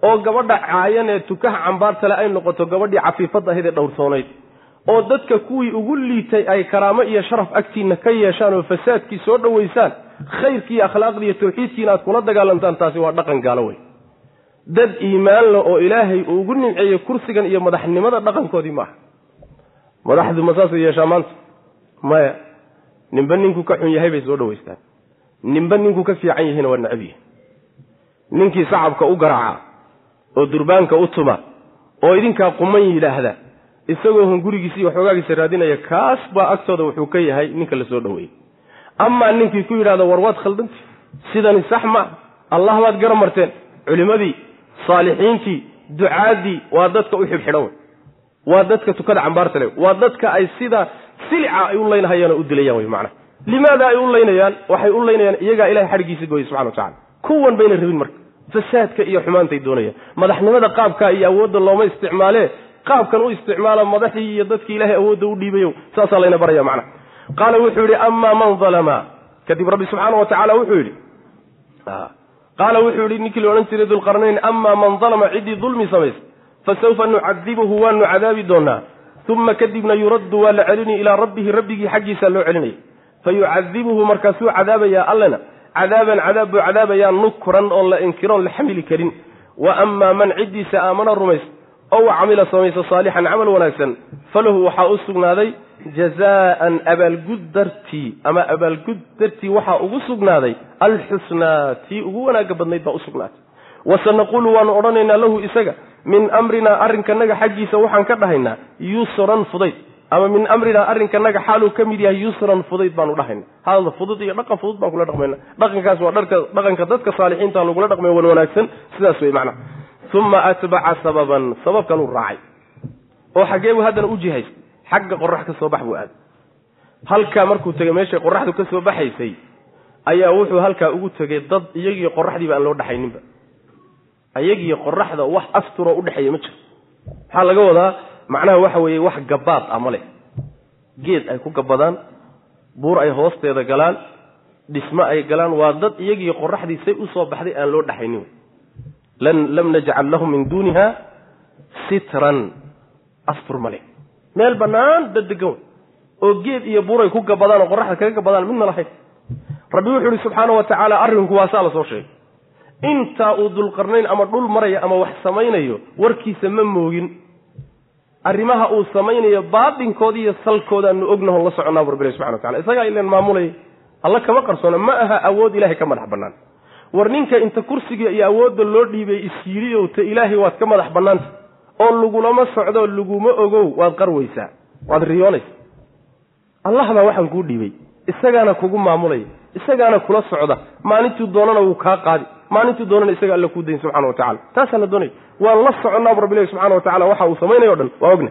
oo gabadha caayan ee tukaha cambaartale ay noqoto gabadhii cafiifadda ahayd ee dhowrsoonayd oo dadka kuwii ugu liitay ay karaamo iyo sharaf agtiinna ka yeeshaan oo fasaadkii soo dhowaysaan khayrkiiyo akhlaaqdii iyo tawxiidkiina aad kula dagaalantaan taasi waa dhaqan gaalo wey dad iimaan leh oo ilaahay uu ugu nimceeyey kursigan iyo madaxnimada dhaqankoodii maaha. Madaxdu ma saasay yeeshaa maanta? Maya ninba ninkuu ka xun yahay bay soo dhowaystaan ninba ninkuu ka fiican yahayna waa necab yahay. Ninkii sacabka u garaaca oo durbaanka u tuma oo idinkaa quman yidhaahda isagoo hun gurigiisa iyo waxoogaagiisa raadinaya kaas baa agtooda wuxuu ka yahay ninka la soo dhoweeyey. Amaa ninkii ku yidhahda war waad khaldanti sidani sax ma allah baad gara marteen. Culimmadii saalixiintii ducaadii waa dadka u xidhxidhan wey waa dadka tukada cambaarta le waa dadka ay sida silica ay u laynahayaan oo u dilayaan wey macnaha limaada ay u laynayaan waxay u laynayaan iyagaa ilahay xadhiggiisa gooyey subxana wa tacala kuwan bayna rabin marka fasaadka iyo xumaantay doonayaan. Madaxnimada qaabka iyo awoodda looma isticmaalee qaabkan u isticmaala madaxii iyo dadkii ilaahay awoodda u dhiibayo saasaa layna baraya macna. Qaala wuxuu yidhi amaa man dalama kadib rabbi subxaana wa tacaala wuxuu yidhi qaala wuxuu yidhi ninkii la odhan jiray dulqarnayn amaa man dalama ciddii dulmi samaysa fasawfa nucadibuhu waanu cadaabi doonaa uma kadibna yuraddu waa la celini ilaa rabbihi rabbigii xaggiisa loo celinaya fayucadibuhu markaasuu cadaabayaa allena cadaaban cadaab buu cadaabayaa nukran oon la inkiroon la xamili karin. Wa amaa man ciddiisa aamana rumays ow camila samaysa saalixan camal wanaagsan falahu waxaa u sugnaaday jazaan abaalgud dartii ama abaalgud dartii waxaa ugu sugnaaday alxusnaa tii ugu wanaagga badnayd baa u sugnaatay. Wasanaquulu waanu odhanaynaa lahu isaga min amrinaa arrinkanaga xaggiisa waxaan ka dhahaynaa yusran fudayd ama min amrinaa arrinkanaga xaaluu ka mid yahay yusran fudayd baanu dhahayna hadal fudud iyo dhaqan fudud baan kula dhaqmayna. Dhaqankaas waa dhaqanka dadka saalixiinta lagula dhaqmay wan wanaagsan. Sidaas wey macnaha uma atbaca sababan sababkan uu raacay. Oo xaggee buu haddana u jihaystay xagga qorax ka soo bax buu aaday. Halkaa markuu tegey meeshay qoraxdu ka soo baxaysay ayaa wuxuu halkaa ugu tegey dad iyagiio qoraxdiiba aan loo dhaxayninba. Ayagiyo qoraxda wax asturoo udhexeeya ma jiro. Maxaa laga wadaa macnaha waxa weeye wax gabaad ah ma leh. Geed ay ku gabadaan buur ay hoosteeda galaan dhismo ay galaan waa dad iyagiyo qoraxdii say u soo baxday aan loo dhexaynin lam najcal lahu min duuniha sitran. Astur male meel bannaan dad degan wey oo geed iyo buuray ku gabadaan oo qoraxda kaga gabadaan midna lahayn rabbi wuxuu ihi subxaana wa tacaala arrinku waasaa la soo sheegay. Intaa uu dulqarnayn ama dhul maraya ama wax samaynayo warkiisa ma moogin arrimaha uu samaynayo baatinkooda iyo salkoodaanu ognahon la soconaa bu rabbilahi subxana wa tacala isagaa ilan maamulaya alla kama qarsoona ma aha awood ilahay ka madax bannaan. War ninka inta kursiga iyo awoodda loo dhiibay isyidhiyow ta ilaahay waad ka madax bannaanta. Oo lagulama socdo laguma ogow waad qarweysaa waad riyoonaysa allah baa waxaan kuu dhiibay isagaana kugu maamulaya isagaana kula socda maalintuu doonana wuu kaa qaadi maalintuu doonana isaga alla kuu dayn subxana wa tacala taasaa la doonaya waan la soconaabu rabbilahi subxana wa tacala waxa uu samaynayo o dhan. Waa ogna.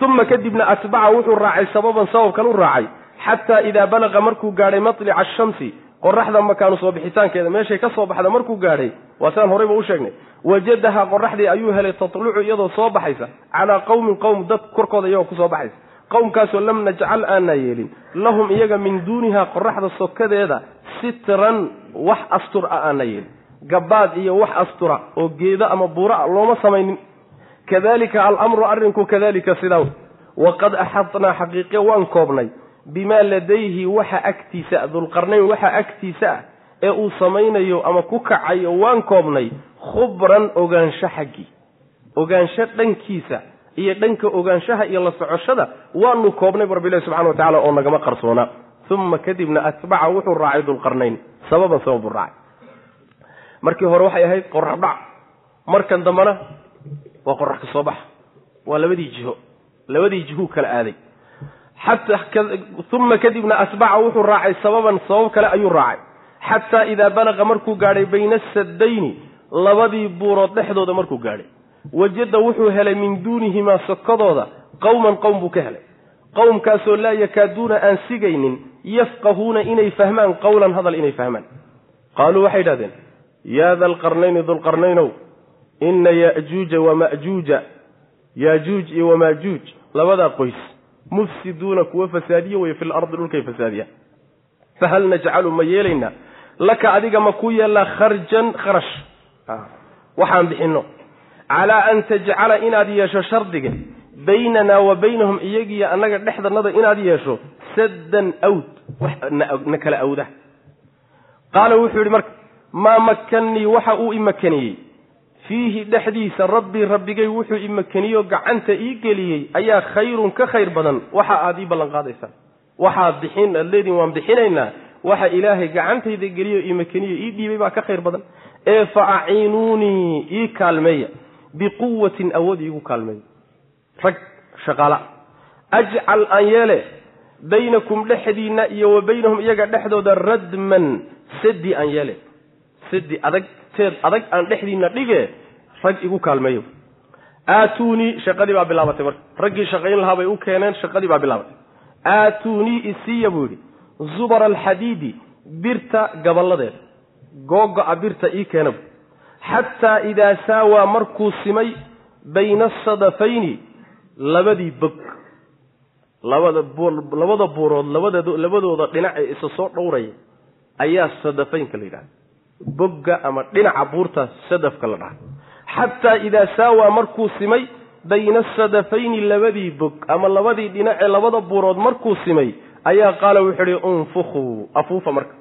Uma kadibna atbaca wuxuu raacay sababan sababkan u raacay. Xataa idaa balaqa markuu gaadhay matlica ashamsi qoraxda makaanu soo bixitaankeeda meeshay ka soo baxda markuu gaadhay waa sidaan horeyba u sheegnay. Wajadahaa qoraxdii ayuu helay tatlucu iyadoo soo baxaysa calaa qowmin qowm dad korkooda iyagoo ku soo baxaysa. Qowmkaasoo lam najcal aanaa yeelin. Lahum iyaga min duuniha qoraxda sokadeeda sitran wax astur a aanaa yeelin gabaad iyo wax astura oo geedo ama buura looma samaynin. Kadalika alamru arrinku kadalika sidaa waqad axadnaa xaqiiqe waan koobnay bimaa ladayhi waxa agtiisa dulqarnayn waxa agtiisa ah ee uu samaynayo ama ku kacayo waan koobnay khubran ogaansho xaggii ogaansho dhankiisa iyo dhanka ogaanshaha iyo la socoshada waanu koobnay bu rabbilahi subxana wa tacala oo nagama qarsoona. Uma kadibna atbaca wuxuu raacay dulqarnayn. Sababan sabab buu raacay markii hore waxay ahayd qorax dhac. Markan dambena waa qorax ka soo baxa. Waa labadii jiho. Labadii jihuu kala aaday. Uma kadibna atbaca wuxuu raacay sababan sabab kale ayuu raacay. Xataa idaa balaqa markuu gaadhay bayna asaddayni labadii buurood dhexdooda markuu gaadhay. Wajada wuxuu helay min duunihimaa sokadooda. Qowman qowm buu ka helay. Qowmkaasoo laa yakaaduuna aan sigaynin yafqahuuna inay fahmaan qowlan hadal inay fahmaan. Qaaluu waxay idhahdeen yaa da lqarnayni dulqarnaynow ina yajuuja wamajuuja yaajuuj iyo wamaajuuj labadaa qoys mufsiduuna kuwa fasaadiye weye fil ardi dhulkay fasaadiyaan fahal najcalu ma yeelaynaa laka adiga ma ku yeellaa kharjan kharash. Waxaan bixinno. Calaa an tajcala inaad yeesho shardiga baynanaa wa baynahum iyagiyo annaga dhexdannada inaad yeesho saddan awd na kala awda. Qaala wuxuu yidhi marka maa makannii waxa uu imakaniyey fiihi dhexdiisa rabbii rabbigay wuxuu imakaniyo gacanta ii geliyey ayaa khayrun ka khayr badan. Waxa aad ii ballan qaadaysaan waxaad bixin aad leediin waan bixinaynaa. Waxa ilaahay gacantayda geliyo imakaniyo ii dhiibay baa ka khayr badan. Ee fa aciinuunii ii kaalmeeya. Biquwatin awood iigu kaalmeeya. Rag shaqaala. Ajcal aan yeele baynakum dhexdiinna iyo wa baynahum iyaga dhexdooda radman sadi aan yeele sadi adag teed adag aan dhexdiinna dhige rag igu kaalmeeyo. Aatuunii shaqadii baa bilaabatay marka. Raggii shaqayn lahaa bay u keeneen shaqadii baa bilaabatay. Aatuunii isiiya buu yidhi zubara alxadiidi birta gaballadeeda googo-a birta ii keena bu xataa idaa saawaa markuu simay bayna asadafayni labadii bog. Labada labada buurood labada labadooda dhinac ee isa soo dhowraya ayaa sadafaynka la yidhahda bogga ama dhinaca buurta sadafka la dhaha. Xataa idaa saawaa markuu simay bayna asadafayni labadii bog ama labadii dhinacee labada buurood markuu simay ayaa qaala wuxuu ihi unfukhuu afuufa marka.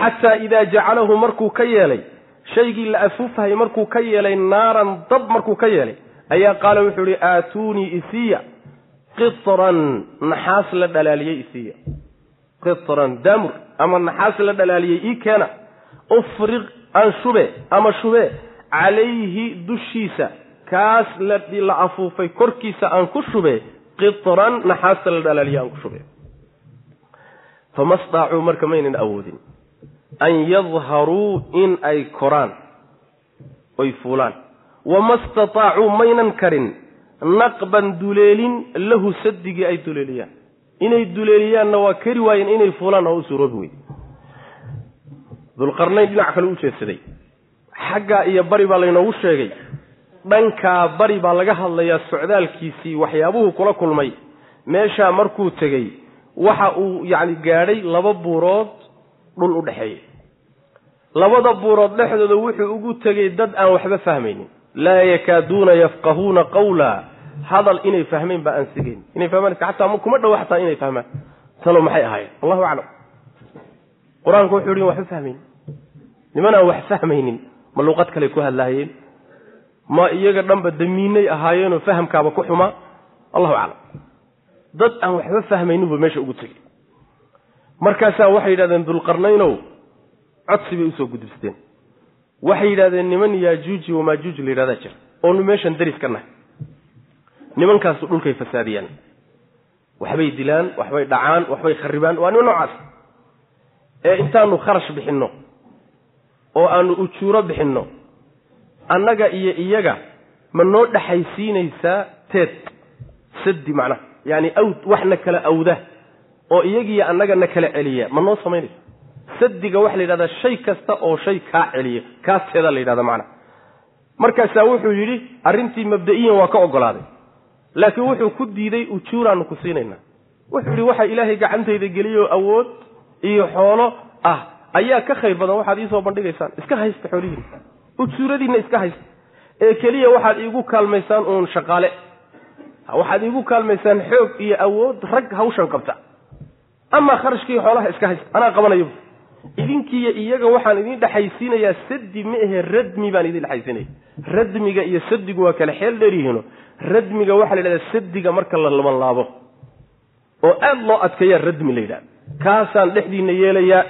Xataa idaa jacalahu markuu ka yeelay shaygii la afuufahayy markuu ka yeelay naaran dab markuu ka yeelay ayaa qaala wuxuu ihi aatuunii isiya qitran naxaas la dhalaaliyey isiya. Qitran daamur ama naxaas la dhalaaliyey ii keena ufriq aan shube ama shube calayhi dushiisa kaas la afuufay korkiisa aan ku shube qitran naxaasta la dhalaaliye aan ku shube. Fama staacuu marka maynan awoodin. An yadharuu in ay koraan oy fuulaan. Wama stataacuu maynan karin naqban duleelin lahu sadigii ay duleeliyaan inay duleeliyaanna waa kari waayeen inay fuulaan oo u suuroobi wey dulqarnayn dhinac kale u jeedsaday. Xaggaa iyo bari baa laynoogu sheegay. Dhankaa bari baa laga hadlayaa socdaalkiisii waxyaabuhu kula kulmay. Meeshaa markuu tegey waxa uu yacni gaadhay laba buurood dhul u dhexeeya labada buurood dhexdooda wuxuu ugu tegey dad aan waxba fahmaynin. Laa yakaaduuna yafqahuuna qawla hadal inay fahmeen baa aan sigayn inay fahmaan xataa kuma dhow xataa inay fahmaan. Talo maxay ahaayeen? Allahu aclam. Qur'aanku wuxuu hi waxba fahmaynin niman aan wax fahmaynin. Ma luuqad kale ku hadlaayeen? Ma iyaga dhanba damiinay ahaayeenoo fahamkaaba ku xumaa allahu aclam. Dad aan waxba fahmaynin buu meesha ugu tegey markaasaa waxay yidhahdeen dulqarnaynow codsi bay u soo gudubsteen waxay yidhahdeen niman yaajuuji wamaajuuj la yidhahdaa jira. Oonu meeshan daris ka nahay nimankaasu dhulkay fasaadiyaan. Waxbay dilaan waxbay dhacaan waxbay kharibaan waa niman noocaas. Ee intaanu kharash bixinno oo aanu ujuuro bixinno annaga iyo iyaga ma noo dhexaysiinaysaa teed sadi macnaha yaani awd wax na kala awda oo iyagiiyo annaga na kala celiya ma noo samaynaysa sadiga waxaa la yidhahdaa shay kasta oo shay kaa celiya kaasteeda la yidhahda macnaha markaasaa wuxuu yidhi arrintii mabda'iyan waa ka ogolaaday laakiin wuxuu ku diiday ujuuraanu ku siinaynaa. Wuxuu yidhi waxa ilaahay gacantayda geliyoo awood iyo xoolo ah ayaa ka khayr badan waxaad iisoo bandhigaysaan. Iska haysta xoolihiina. Ujuuradiinna iska haysta. Ee keliya waxaad iigu kaalmaysaan uun shaqaale. Waxaad iigu kaalmaysaan xoog iyo awood rag hawshan qabta. Amaa kharashkiiyo xoolaha iska haysta. Anaa qabanayo. Idinkiiyo iyaga waxaan idin dhexaysiinayaa sadi ma ahe radmi baan idin dhexaysiinaya. Radmiga iyo sadigu waa kale xeel dheeryihiino radmiga waxaa la yidhahdaa sadiga marka la labanlaabo. Oo aada loo adkeeyaa radmi la yidhahda kaasaan dhexdiina yeelayaa.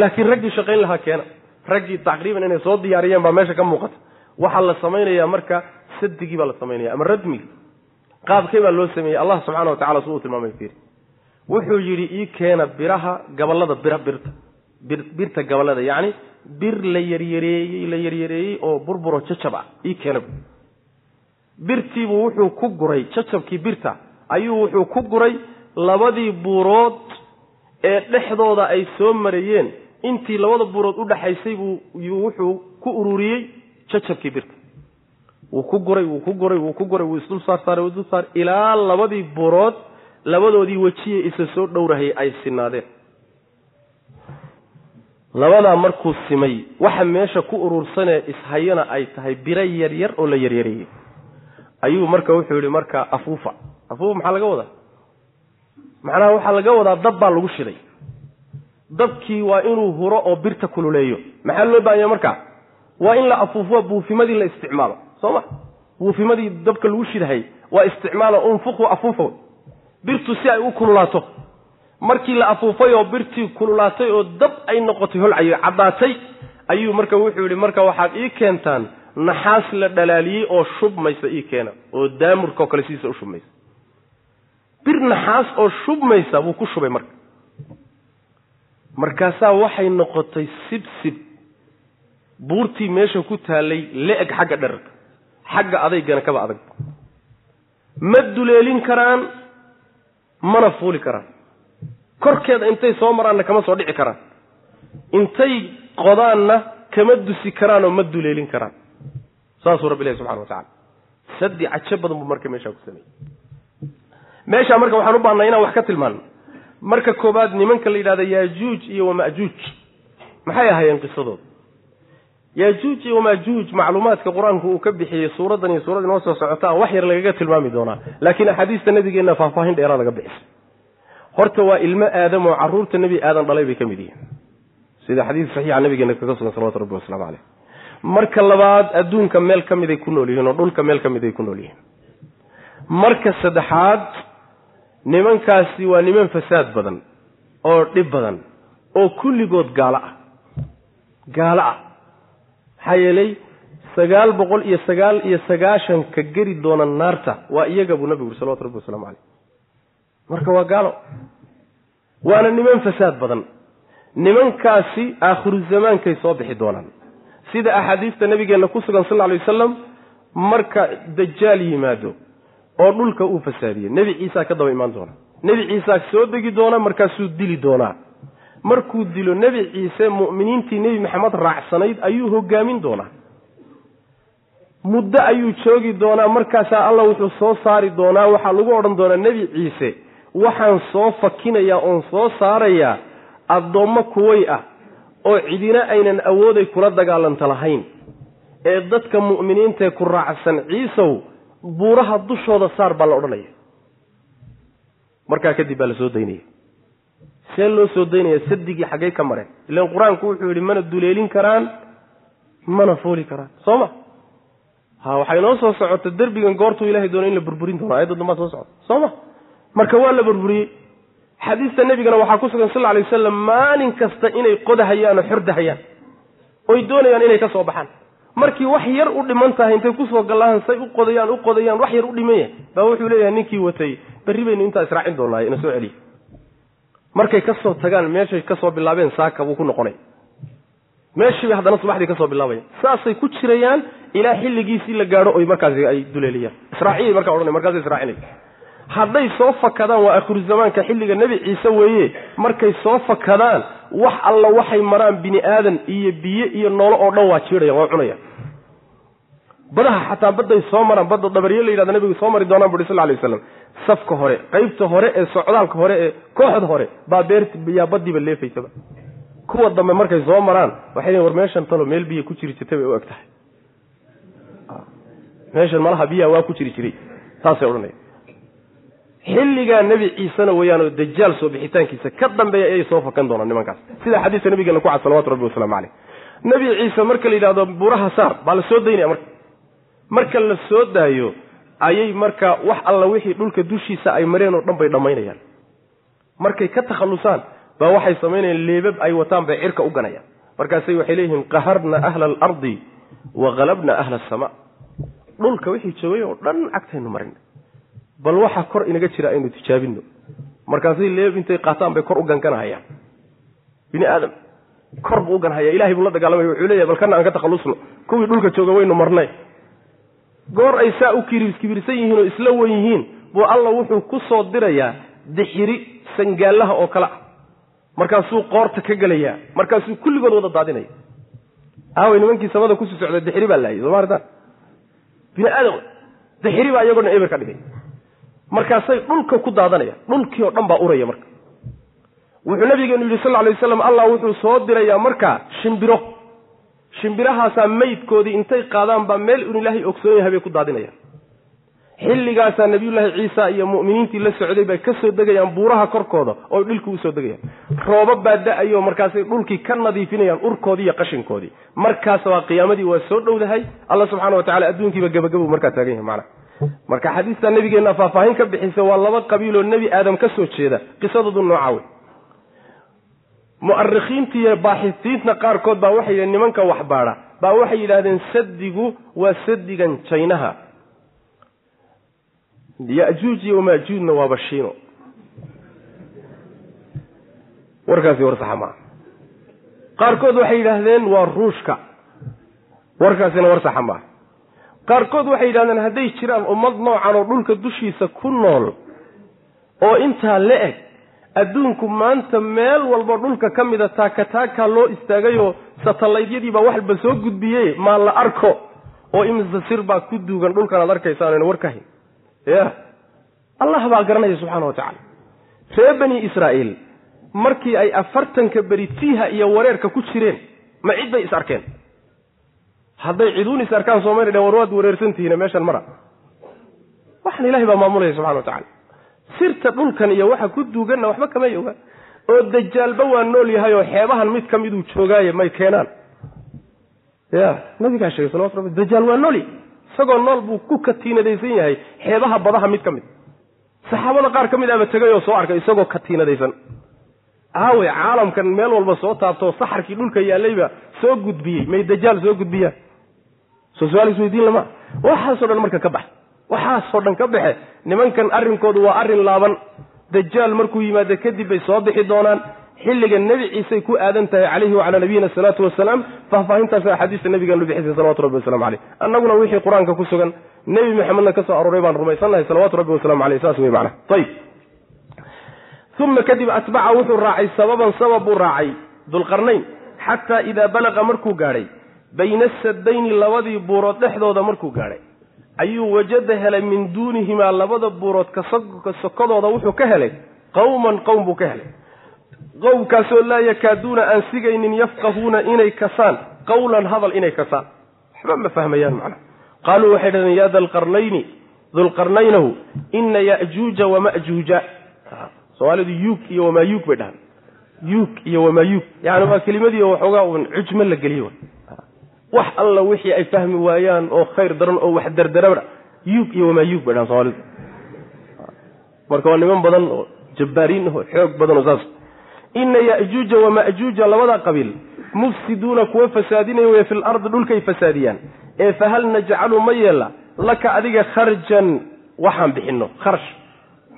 Laakiin raggii shaqayn lahaa keena. Raggii taqriiban inay soo diyaariyeen baa meesha ka muuqata. Waxaa la samaynayaa marka sadigii baa la samaynaya ama radmigi qaabkay baa loo sameeyey? Allah subxana wa tacala suu u tilmaamay fiiri. Wuxuu yidhi ii keena biraha gabalada bira birta. Bir birta gabalada yacni bir la yaryareeyey la yaryareeyey oo burburo jajab ah ii keena birtiibuu wuxuu ku guray jajabkii birta ayuu wuxuu ku guray labadii buurood ee dhexdooda ay soo marayeen. Intii labada buurood u dhaxaysay buu wuxuu ku ururiyey jajabkii birta. Wuu ku guray wuu ku guray wuu ku guray wuu isdul saar saaray isdul saar ilaa labadii buurood labadoodii wejiye isa soo dhowrahayay ay sinaadeen. Labadaa markuu simay waxa meesha ku urursanee ishayana ay tahay biro yaryar oo la yaryareeyey ayuu marka wuxuu yihi marka afuufa. Afuufa maxaa laga wadaa? Macnaha waxaa laga wadaa dab baa lagu shiday. Dabkii waa inuu huro oo birta kululeeyo. Maxaa loo baahanya markaa waa in la afuufo buufimadii la isticmaalo. Soo ma? Buufimadii dabka lagu shidhay waa isticmaalo unfuqu afuufa birtu si ay u kululaato. Markii la afuufay oo birtii kululaatay oo dab ay noqotay holcayo caddaatay ayuu marka wuxuu yidhi marka waxaad ii keentaan naxaas la dhalaaliyey oo shubmaysa ii keena oo daamurkaoo kale sidiisa u shubmaysa. Bir naxaas oo shubmaysa buu ku shubay marka. Markaasaa waxay noqotay sibsib buurtii meesha ku taallay le-eg xagga dherarka xagga adaygana kaba adag. Ma duleelin karaan mana fuuli karaan. Korkeeda intay soo maraanna kama soo dhici karaan. Intay qodaanna kama dusi karaanoo ma duleelin karaan saasuu rabbi ilahi subxana wa tacala sadi cajo badan buu marka meeshaa ku sameeyey meeshaa marka waxaan u baahnay inaan wax ka tilmaano marka koobaad nimanka la yidhahda yaajuuj iyo wamajuuj maxay ahaayeen qisadooda yaajuuj iyo wamaajuuj macluumaadka qur'aanku uu ka bixiyey suuraddan iyo suurad inoo soo socota wax yar lagaga tilmaami doonaa. Laakiin axaadiista nabigeenna faahfaahin dheeraa laga bixisay horta waa ilmo aadam oo carruurta nebi aadan dhalay bay ka mid yihiin. Sida xadiis saxiixa nabigeena kaga sugan salawatu rabbi wasalaamu caleyh marka labaad adduunka meel ka miday ku nool yihiin oo dhulka meel ka mid ay ku nool yihiin. Marka saddexaad nimankaasi waa niman fasaad badan oo dhib badan oo kulligood gaalo ah. Gaalo ah. Maxaa yeelay sagaal boqol iyo sagaal iyo sagaashanka geri doona naarta waa iyaga buu nabigu uri salawatu rabbi waslamu caleyh marka waa gaalo. Waana niman fasaad badan. Nimankaasi aakhiru zamaankay soo bixi doonaan sida axaadiista nabigeenna ku sugan sal alay wasalam marka dajaal yimaado oo dhulka uu fasaadiye nebi ciisaa ka daba imaan doona nebi ciisaa soo degi doona markaasuu dili doonaa. Markuu dilo nebi ciise mu'miniintii nebi maxamed raacsanayd ayuu hogaamin doonaa. Muddo ayuu joogi doonaa markaasaa allah wuxuu soo saari doonaa waxaa lagu odhan doonaa nebi ciise waxaan soo fakinayaa oon soo saarayaa addoommo kuway ah oo cidina aynan awooday kula dagaalanta lahayn. Ee dadka mu'miniintaee ku raacsan ciisow buuraha dushooda saar baa la odhanaya. Markaa kadib baa la soo daynaya. See loo soo daynaya sadigii xaggey ka mareen. Ilan qur'aanku wuxuu yidhi mana duleelin karaan mana fooli karaan. Soo ma? Ha waxay noo soo socota derbigan goortuu ilahay doona in la burburin doono ayadda dambaa soo socota soo ma? Marka waa la burburiyey xadiista nebigana waxaa ku sugan sal alay wasalam maalin kasta inay qodahayaan oo xordahayaan oy doonayaan inay ka soo baxaan. Markii wax yar u dhiman tahay intay ku soo gallahaan say u qodayaan u qodayaan wax yar u dhimaya baa wuxuu leeyahay ninkii watay berri baynu intaa israacin doonaaye ina soo celiya markay ka soo tagaan meeshay ka soo bilaabeen saaka buu ku noqonay. Meeshii bay haddana subaxdii ka soo bilaabayan saasay ku jirayaan ilaa xilligiisii la gaadho oy markaasi ay duleeliyaan. Israaciyay markaa odhanay markaasay israacinay hadday soo fakadaan waa akhiru zamaanka xilliga nebi ciise weeye. Markay soo fakadaan wax alla waxay maraan bini aadan iyo biyo iyo noolo oo dhan waa jiidhayan waa cunayaan badaha xataa badday soo maraan badda dabaryo la yidhahda nabigu soo mari doonaan buri sal ly waslam safka hore qaybta hore ee socdaalka hore ee kooxda hore baa beert yaa badiiba leefaysaba kuwa dambe markay soo maraan waxay war meeshan talo meel biyo ku jiri jirtay bay u eg tahay. Meeshan malaha biyaha waa ku jiri jiray saasay odhanaya xilligaa nebi ciisena weeyaanoo dajaal soo bixitaankiisa ka dambeeya ayay soo fakan doonaan nimankaas. Sida xadiiska nabigeena ku cad salawatu rabbi wasalaamu caleyh nebi ciise marka la yidhahdo buuraha saar baa la soo daynaya marka. Marka la soo daayo ayay marka wax alla wixii dhulka dushiisa ay mareen oo dhan bay dhammaynayaan. Markay ka takhallusaan baa waxay samaynayaan leebab ay wataan bay cirka u ganayaan. Markaasay waxay leeyihiin qaharna ahla alardi wa halabna ahla asamaa dhulka wixii joogay oo dhan cagtaynu marin bal waxa kor inaga jira aynu tijaabino markaasay leeb intay qaataan bay kor u ganganahayaan. Bini aadam kor buu u ganhaya ilahay buu la dagaalamaya wuxuu leeyahay bal kana aan ka takhallusno. Kuwii dhulka jooga waynu marnay. Goor ay saa u kibirsan yihiin oo isla wen yihiin buu alla wuxuu ku soo dirayaa dixiri sangaallaha oo kale ah. Markaasuu qoorta ka gelayaa. Markaasuu kulligood wada daadinaya. Aaway nimankii samada ku sii socda dixiri baa laayay sooma aritaan bini aadam dixiri baa iyagoona eber ka dhigay markaasay dhulka ku daadanayaan dhulkii oo dhan baa uraya marka. Wuxuu nabigeenu yidhi sal alay waslam allah wuxuu soo dirayaa markaa shimbiro. Shimbirahaasaa meydkoodii intay qaadaan baa meel un ilaahay ogsoon yahay bay ku daadinayaan. Xilligaasaa nabiyullaahi ciisa iyo mu'miniintii la socday bay ka soo degayaan buuraha korkooda oo dhulkii u soo degayaan. Rooba baa da'ayo markaasay dhulkii ka nadiifinayaan urkoodii iyo qashinkoodii. Markaas waa qiyaamadii waa soo dhowdahay. Alla subxana wa tacala adduunkiiba gabagabu markaa taagan yahay macnaha marka xadiistaa nabigeenna faahfaahin ka bixisa waa laba qabiiloo nebi aadam ka soo jeeda. Qisadoodu nooca wey. Mu'arikhiinta iyo baaxisiinta qaarkood baa waxay yidhahen nimanka waxbaadha baa waxay yidhaahdeen sadigu waa sadigan jaynaha ya-juuj iyo maajuujna waa bashiino. Warkaasi war saxa maaha qaarkood waxay yidhaahdeen waa ruushka. Warkaasina war saxa maaha qaarkood waxay yidhahdeen hadday jiraan ummad noocan oo dhulka dushiisa ku nool oo intaa la eg adduunku maanta meel walba dhulka ka mida taakataakaa loo istaagayoo satalaydyadiibaa waxba soo gudbiye maa la arko. Oo imise sir baa ku duugan dhulkan aad arkaysaan war ka hayn ya. Allah baa garanaya subxaana wa tacaala. Reer bani israa'iil markii ay afartanka beri tiiha iyo wareerka ku jireen ma cid bay is arkeen hadday ciduun is arkaan soomali dhen war waad wareersantihiine meeshan mara. Waxaan ilahay baa maamulaya subxana wa tacala sirta dhulkan iyo waxa ku duuganna waxba kamay ogaan oo dajaalba waa nool yahay oo xeebahan mid ka miduu joogaaye may keenaan. Ya nabigaa sheegay salawatu rabbi dajaal waa nooli. Isagoo nool buu ku katiinadaysan yahay xeebaha badaha mid ka mid. Saxaabada qaar ka mid aba tegay oo soo arkay isagoo katiinadaysan aawe caalamkan meel walba soo taabtoo saxarkii dhulka yaallayba soo gudbiyey may dajaal soo gudbiyaan soo su'aal isweydiin lama. Waxaasoo dhan marka ka bax. Waxaasoo dhan ka baxe nimankan arrinkoodu waa arrin laaban. Dajaal markuu yimaado kadib bay soo bixi doonaan. Xilliga nebi ciisey ku aadan tahay calayhi wacalaa nabiyina asalaatu wasalaam faahfaahintaas axaadiista nabigeenu bixisay salawatu rabbi wasalamu caleyh annaguna wixii qur'aanka ku sugan nebi maxamedna ka soo arooray baan rumaysannahay salawatu rabbi wasalamu caleyh saas wey macnaha. Ayib uma kadib atbaca wuxuu raacay sababan sabab buu raacay dulqarnayn. Xataa idaa balaqa markuu gaadhay bayna sadayni labadii buurood dhexdooda markuu gaadhay. Ayuu wajada helay min duunihimaa labada buurood ka sokodooda wuxuu ka helay. Qowman qowm buu ka helay. Qowmkaasoo laa yakaaduuna aan sigaynin yafqahuuna inay kasaan. Qawlan hadal inay kasaan. Waxba ma fahmayaan macnaha qaaluu waxay dhahdeen ya dalqarnayni dulqarnaynahu ina ya'juuja wama'juuja soomaalidu yuug iyo wamaayuug bay dhahaan yuug iyo wamaayuug yani waa kelimadii waxoogaa uun cujmo la geliye wax alla wixii ay fahmi waayaan oo khayr daran oo wax derderaba yuug iyo wamaayuug bay dhahaan soomaalidu marka waa niman badan oo jabbaariin oo xoog badan oo saas. Ina ya'juuja wama'juuja labada qabiil mufsiduuna kuwa fasaadinaya wey fil ardi dhulkay fasaadiyaan. Ee fahal najcalu ma yeella laka adiga kharjan waxaan bixinno kharash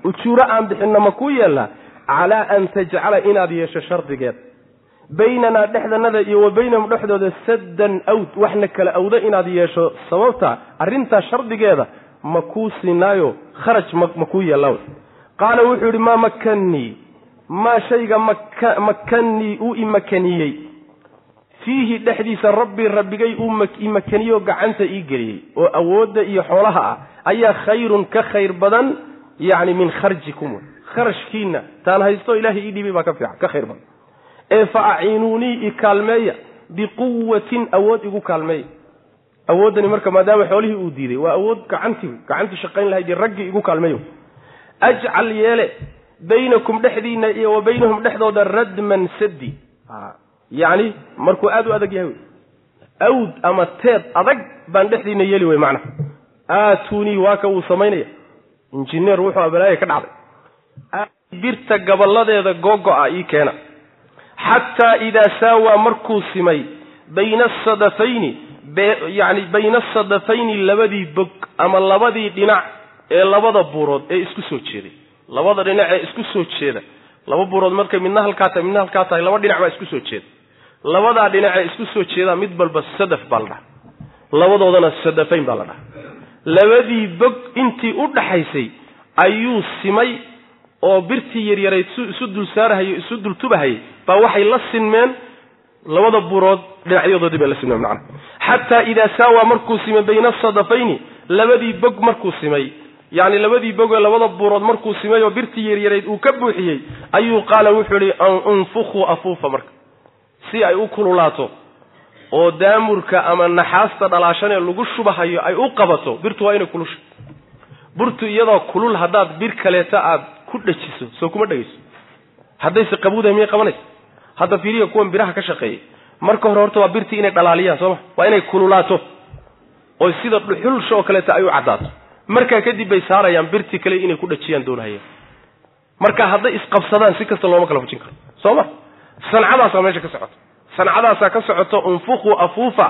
ujuuro aan bixinno ma kuu yeella calaa an tajcala inaad yeesho shardigeed baynanaa dhexdanada iyo wa baynahum dhexdooda saddan awd waxna kala awdo inaad yeesho. Sababta arrintaa shardigeeda ma kuu siinaayo kharaj ma kuu yeella qaala wuxuu yidhi maa makannii maa shayga makannii uu imakaniyey fiihi dhexdiisa rabbii rabbigay uu imakaniyo gacanta ii geliyey. Oo awoodda iyo xoolaha ah ayaa khayrun ka khayr badan yacni min kharjikum. Kharashkiina taan haysto ilaahay ii dhibay baa ka fiican ka khayr badan ee fa aciinuunii i kaalmeeya biquwatin awood igu kaalmeeya. Awooddani marka maadaama xoolihii uu diiday waa awood gacantii gacantii shaqayn lahayd raggii igu kaalmeeyo. Ajcal yeele baynakum dhexdiina iyo wa baynahum dhexdooda radman sadi yacni markuu aada u adag yahay awd ama teed adag baan dhexdiina yeeli wey macnaha aatunii waa ka wuu samaynaya. Injineer wuxuu abalaaya ka dhacday. Birta gaballadeeda googo-a ii keena xataa idaa saawaa markuu simay bayna asadafayni yani bayna asadafayni labadii bog ama labadii dhinac ee labada buurood ee isku soo jeeday. Labada dhinac ee isku soo jeeda. Laba buurood markay midna halkaa tahay midna halkaa tahay laba dhinac baa isku soo jeeda. Labadaa dhinac ee isku soo jeedaa mid balba sadaf baa la dhaha labadoodana sadafayn baa la dhaha labadii bog intii u dhaxaysay ayuu simay oo birtii yaryarayd isu dul saarahayy isu dul tubahayay baa waxay la sinmeen labada buurood dhinacyadoodii bay la sinmeen macana xataa idaa saawaa markuu simay bayna asadafayni labadii bog markuu simay. Yacni labadii bogee labada buurood markuu simay oo birtii yaryarayd uu ka buuxiyey ayuu qaala wuxuu ihi unfukuu afuufa marka. Si ay u kululaato oo daamurka ama naxaasta dhalaashanee lagu shubahayo ay u qabato birtu waa inay kulusha burtu iyadoo kulul haddaad bir kaleeta aad ku dhajiso soo kuma dhegayso. Haddayse qabuudahay miyay qabanaysa hadda fiiriya kuwan biraha ka shaqeeyay. Marka hore horta waa birtii inay dhalaaliyaan sooma waa inay kululaato. Oo sida dhuxulsha oo kaleeta ay u caddaato markaa kadib bay saarayaan birtii kale inay ku dhajiyaan doonahayaan marka hadday isqabsadaan si kasta looma kala fujin karo. Soo ma? Sancadaasaa meesha ka socoto. Sancadaasaa ka socoto unfukuu afuufa.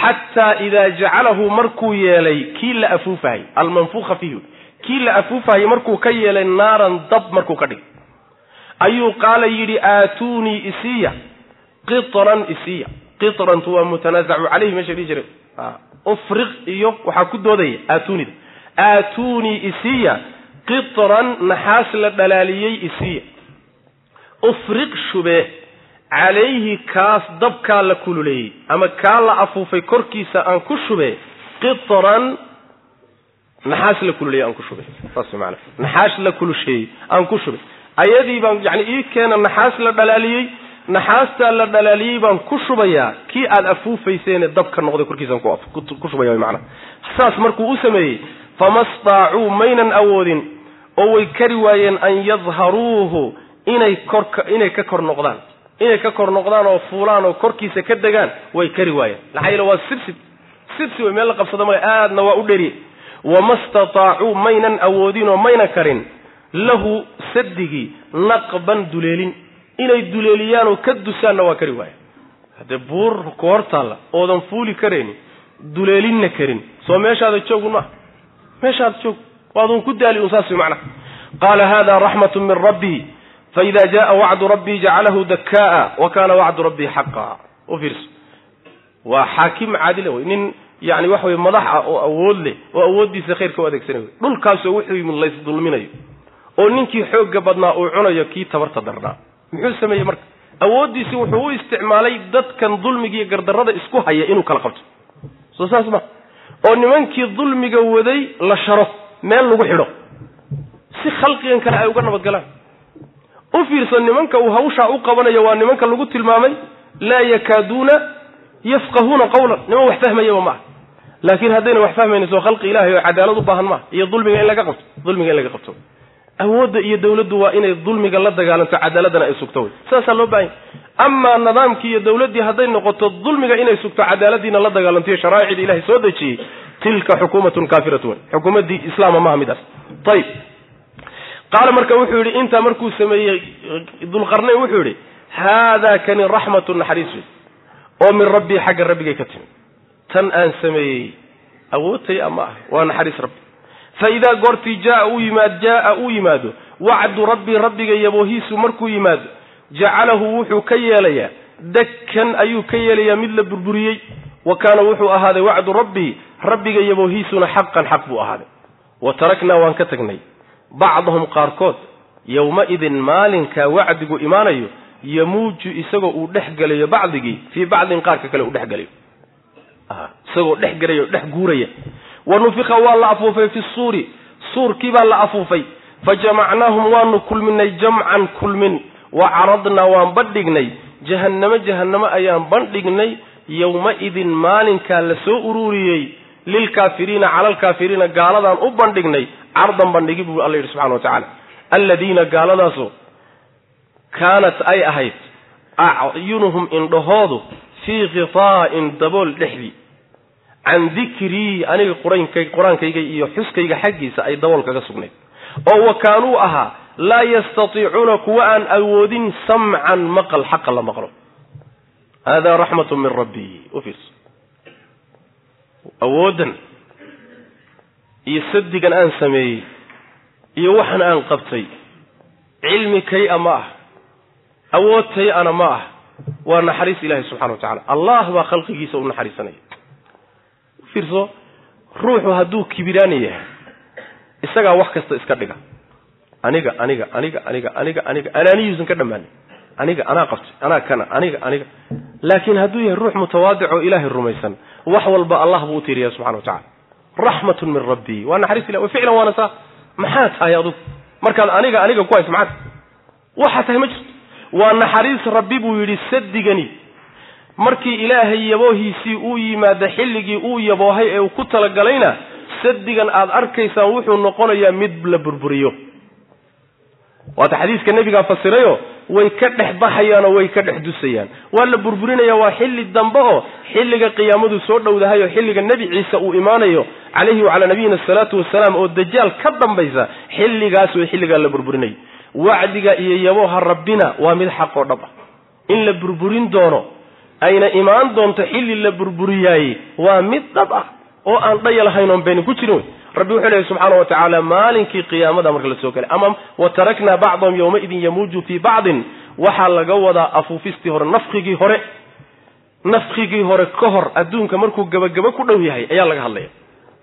Xataa idaa jacalahu markuu yeelay kii la afuufahayy almanfuuka fiihi. Kii la afuufahayy markuu ka yeelay naaran dab markuu ka dhigay ayuu qaala yidhi aatuunii isiya qitran isiya qitrantu waa mutanaasacu caleyhi meesha dhihi jiray. Ufriq iyo waxaa ku doodaya aatunida aatuunii isiya qitran naxaas la dhalaaliyey isiya ufriq shubee calayhi kaas dabkaa la kululeeyey ama kaa la afuufay korkiisa aan ku shubee qitran naxaas la kululeeyey aan ku shubay saas maana naxaas la kulusheeyey aan ku shubay ayadii baan yani ii keena naxaas la dhalaaliyey naxaastaa la dhalaaliyey baan ku shubayaa kii aad afuufayseene dabka noqday korkiisaan ku shubaya macnaha saas markuu u sameeyey fama staacuu maynan awoodin oo way kari waayeen an yadharuuhu inay korka inay ka kor noqdaan. Inay ka kor noqdaan oo fuulaan oo korkiisa ka degaan way kari waayeen. Maxaa yeele waa sibsib. Sibsi way meel la qabsada male aadna waa u dheriye wama stataacuu maynan awoodin oo maynan karin lahu sadigii naqban duleelin. Inay duleeliyaan oo ka dusaanna waa kari waaya haddee buur ku hor taalla oodan fuuli karaynin duleelinna karin. Soo meeshaada joogun maaha meeshaada joog waadun ku daali un saas macnaha qaala hada raxmatu min rabbii faida jaa wacdu rabbii jacalahu dakaa wa kana wacdu rabbii xaqa. U fiirso. Waa xaakim caadila wey nin yani waxa wey madax ah oo awood leh oo awooddiisa khayrka u adeegsanayo dhulkaasoo wuxuu yimid laysdulminayo oo ninkii xoogga badnaa uu cunayo kii tabarta darnaa muxuu sameeyey marka? Awooddiisi wuxuu u isticmaalay dadkan dulmigiiyo gardarrada isku haya inuu kala qabto. Soo saas ma oo nimankii dulmiga waday la sharo meel lagu xidho. Si khalqigan kale ay uga nabadgalaan. U fiirso nimanka uu hawshaa u qabanayo waa nimanka lagu tilmaamay laa yakaaduuna yafqahuuna qawlan. Niman wax fahmayaba ma aha. Laakiin haddayna wax fahmaynayso khalqi ilahay oo cadaalad u baahan maaha iyo dulmiga in laga qabto dulmiga in laga qabto awoodda iyo dawladdu waa inay dulmiga la dagaalanto cadaaladana ay sugto wey saasaa loo baahanya amaa nidaamkii iyo dawladdii hadday noqoto dulmiga inay sugto cadaaladiina la dagaalanto iyo sharaa'icdii ilahay soo dejiyey tilka xukuumatun kaafiratu wey xukuumaddii islaama maaha midaas ayib qaala marka wuxuu yidhi intaa markuu sameeyey dulqarnayn wuxuu yidhi haadaa kani raxmatu naxariis wey oo min rabbii xagga rabbigay ka timi tan aan sameeyey awoodtay ama ah? Waa naxariis rabbi fa idaa goortii jaaa u yimaad jaaa uu yimaado wacdu rabbii rabbiga yaboohiisu markuu yimaado jacalahu wuxuu ka yeelayaa dakkan ayuu ka yeelayaa mid la burburiyey wa kaana wuxuu ahaaday wacdu rabbii rabbiga yaboohiisuna xaqan xaq buu ahaaday wa taraknaa waan ka tagnay bacdahum qaarkood yowma-idin maalinkaa wacdigu imaanayo yamuuju isagoo uu dhex gelayo bacdigii fii bacdin qaarka kale uu dhex gelayo isagoo dhex gelaya o dhex guuraya wa nufika waa la afuufay fi suuri suurkii baa la afuufay. Fa jamacnaahum waanu kulminay jamcan kulmin wa caradnaa waan bandhignay. Jahannamo jahannamo ayaan bandhignay. Yowma-idin maalinkaa la soo ururiyey. Lilkaafiriina cala alkaafiriina gaaladaan u bandhignay. Cardan bandhigi buu alla yidhi subxana wa tacaala. Alladiina gaaladaasu kaanat ay ahayd acyunuhum indhahoodu fii khifaa'in dabool dhexdii can dikrii aniga qur'aankayga iyo xuskayga xaggiisa ay dabool kaga sugnayd. Oo wa kaanuu ahaa laa yastatiicuuna kuwa aan awoodin samcan maqal xaqa la maqlo. Haadaa raxmatu min rabbii u fiirso awooddan iyo sadigan aan sameeyey iyo waxan aan qabtay cilmi kay a ma ah awood tay ana ma ah waa naxariis ilaahi subxana wa tacala allah baa khalqigiisa u naxariisanaya fiirso ruuxu hadduu kibiraani yahay isagaa wax kasta iska dhiga. Aniga aniga aniga aniga aniga aniga anaaniyuusan ka dhammaanin. Aniga anaa qabtay anaa kana aniga aniga. Laakiin hadduu yahay ruux mutawaadic oo ilaahay rumaysan wax walba allah buu u tiiriyaa subxana wa tacala raxmatun min rabbii waa naxariis ilah ficlan waana saa. Maxaa tahay adugu? Markaad aniga aniga ku hayso maxaa waxaa tahay ma jirto. Waa naxariis rabbi buu yidhi sadigani markii ilaahay yaboohiisii uu yimaado xilligii uu yaboohay ee uu ku talagalayna sadigan aad arkaysaan wuxuu noqonayaa mid la burburiyo. Waata xadiiska nebigaa fasirayo way ka dhex baxayaanoo way ka dhex dusayaan. Waa la burburinaya waa xilli dambe oo xilliga qiyaamadu soo dhowdahay oo xilliga nebi ciise uu imaanayo calayhi wacalaa nabiyina asalaatu wasalaam oo dajaal ka dambaysa xilligaas way xilligaa la burburinay. Wacdiga iyo yabooha rabbina waa mid xaq oo dhab ah. In la burburin doono ayna imaan doonto xilli la burburiyaayey waa mid dhab ah oo aan dhaya lahayn oon beenin ku jirin. Wey rabbi wuxuu leehay subxaana wa tacaala maalinkii qiyaamada marka la soo gelay ama wa taraknaa bacdahum yowmaidin yamuuju fii bacdin. Waxaa laga wadaa afuufistii hore nafkigii hore nafkigii hore ka hor adduunka markuu gebagabo ku dhow yahay ayaa laga hadlaya.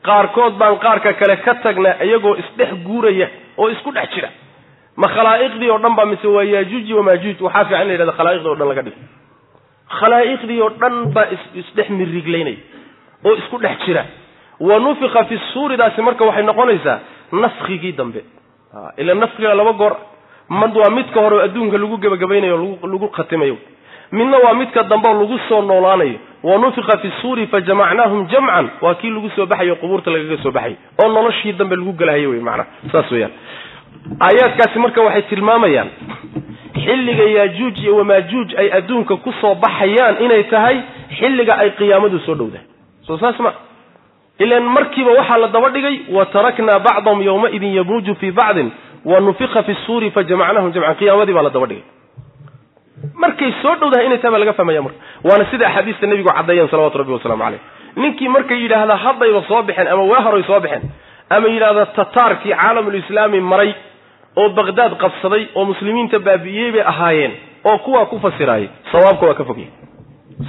Qaarkood baan qaarka kale ka tagnaa iyagoo isdhex guuraya oo isku dhex jira. Ma khalaa'iqdii oo dhan baa mise waa yaajuuji wamaajuuj waxaa fiican in la yhahda khalaa'iqdii o dhan laga dhigo khalaa'iqdii oo dhan baa isdhex miriglaynaya oo isku dhex jira. Wa nufika fi suuridaasi marka waxay noqonaysaa nafkigii dambe. Ila nafkiga laba goor mad waa midka hore oo adduunka lagu gebagabaynayo lagu khatimayo. Midna waa midka dambe lagu soo noolaanayo. Wa nufika fi suuri fajamacnaahum jamcan waa kii lagu soo baxayo qubuurta lagaga soo baxay oo noloshii dambe lagu gelahayo wey maanaa saas weyaan aayaadkaasi marka waxay tilmaamayaan xilliga yaajuuj iyo wamaajuuj ay adduunka ku soo baxayaan inay tahay xilliga ay qiyaamadu soo dhowdahay soo saas ma ilan markiiba waxaa la daba dhigay wa taraknaa bacdahum yowmaidin yamuuju fii bacdin wa nufika fi suuri fajamacnahum jamcan. Qiyaamadii baa la daba dhigay. Markay soo dhowdahay inay tahay baa laga fahmaya marka. Waana sida axaadiista nebigu caddeeyeen salawatu rabbi wasalaamu caleyh ninkii markay yidhaahda haddayba soo baxeen ama waa horay soo baxeen ama yidhahda tataarkii caalamulislaami maray oo baqdaad qabsaday oo muslimiinta baabi'iyey bay ahaayeen oo kuwaa ku fasiraayay sawaabka waa ka fogyahy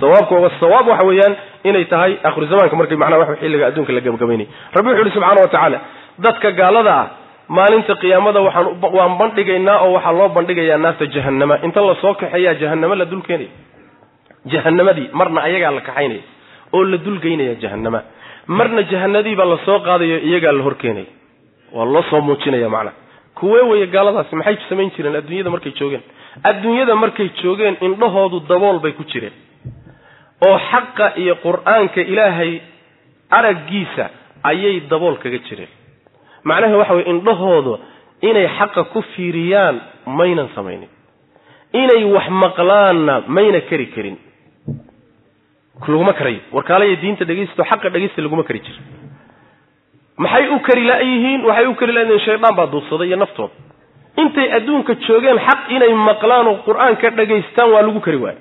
sawaabka sawaab waxa weeyaan inay tahay akhiru zamaanka. Markay macnaha waxa xilliga adduunka la gabagabaynay rabbi wuxu uhi subxaana wa tacaala dadka gaalada ah maalinta qiyaamada waxaan waan bandhigaynaa oo waxaa loo bandhigayaa naarta jahannama. Inta la soo kaxeeyaa jahannamo la dul keenaya jahannamadii marna ayagaa la kaxaynaya oo la dulgeynaya jahannama. Marna jahanadiibaa la soo qaadayo iyagaa la horkeenaya. Waa loo soo muujinaya macnaha kuwee weeye gaaladaasi? Maxay samayn jireen? Adduunyada markay joogeen. Adduunyada markay joogeen indhahoodu dabool bay ku jireen. Oo xaqa iyo qur'aanka ilaahay araggiisa ayay dabool kaga jireen. Macnaha waxa weye indhahooda inay xaqa ku fiiriyaan maynan samaynin. Inay wax maqlaanna mayna kari karin. Laguma karayo. Warkaalaya diinta dhegaysto xaqa dhegaysta laguma kari jiro maxay u kari la-yihiin waxay u kari la-yihiin shaydaan baa duubsaday iyo naftooda intay adduunka joogeen xaq inay maqlaan oo qur'aanka dhagaystaan waa lagu kari waaye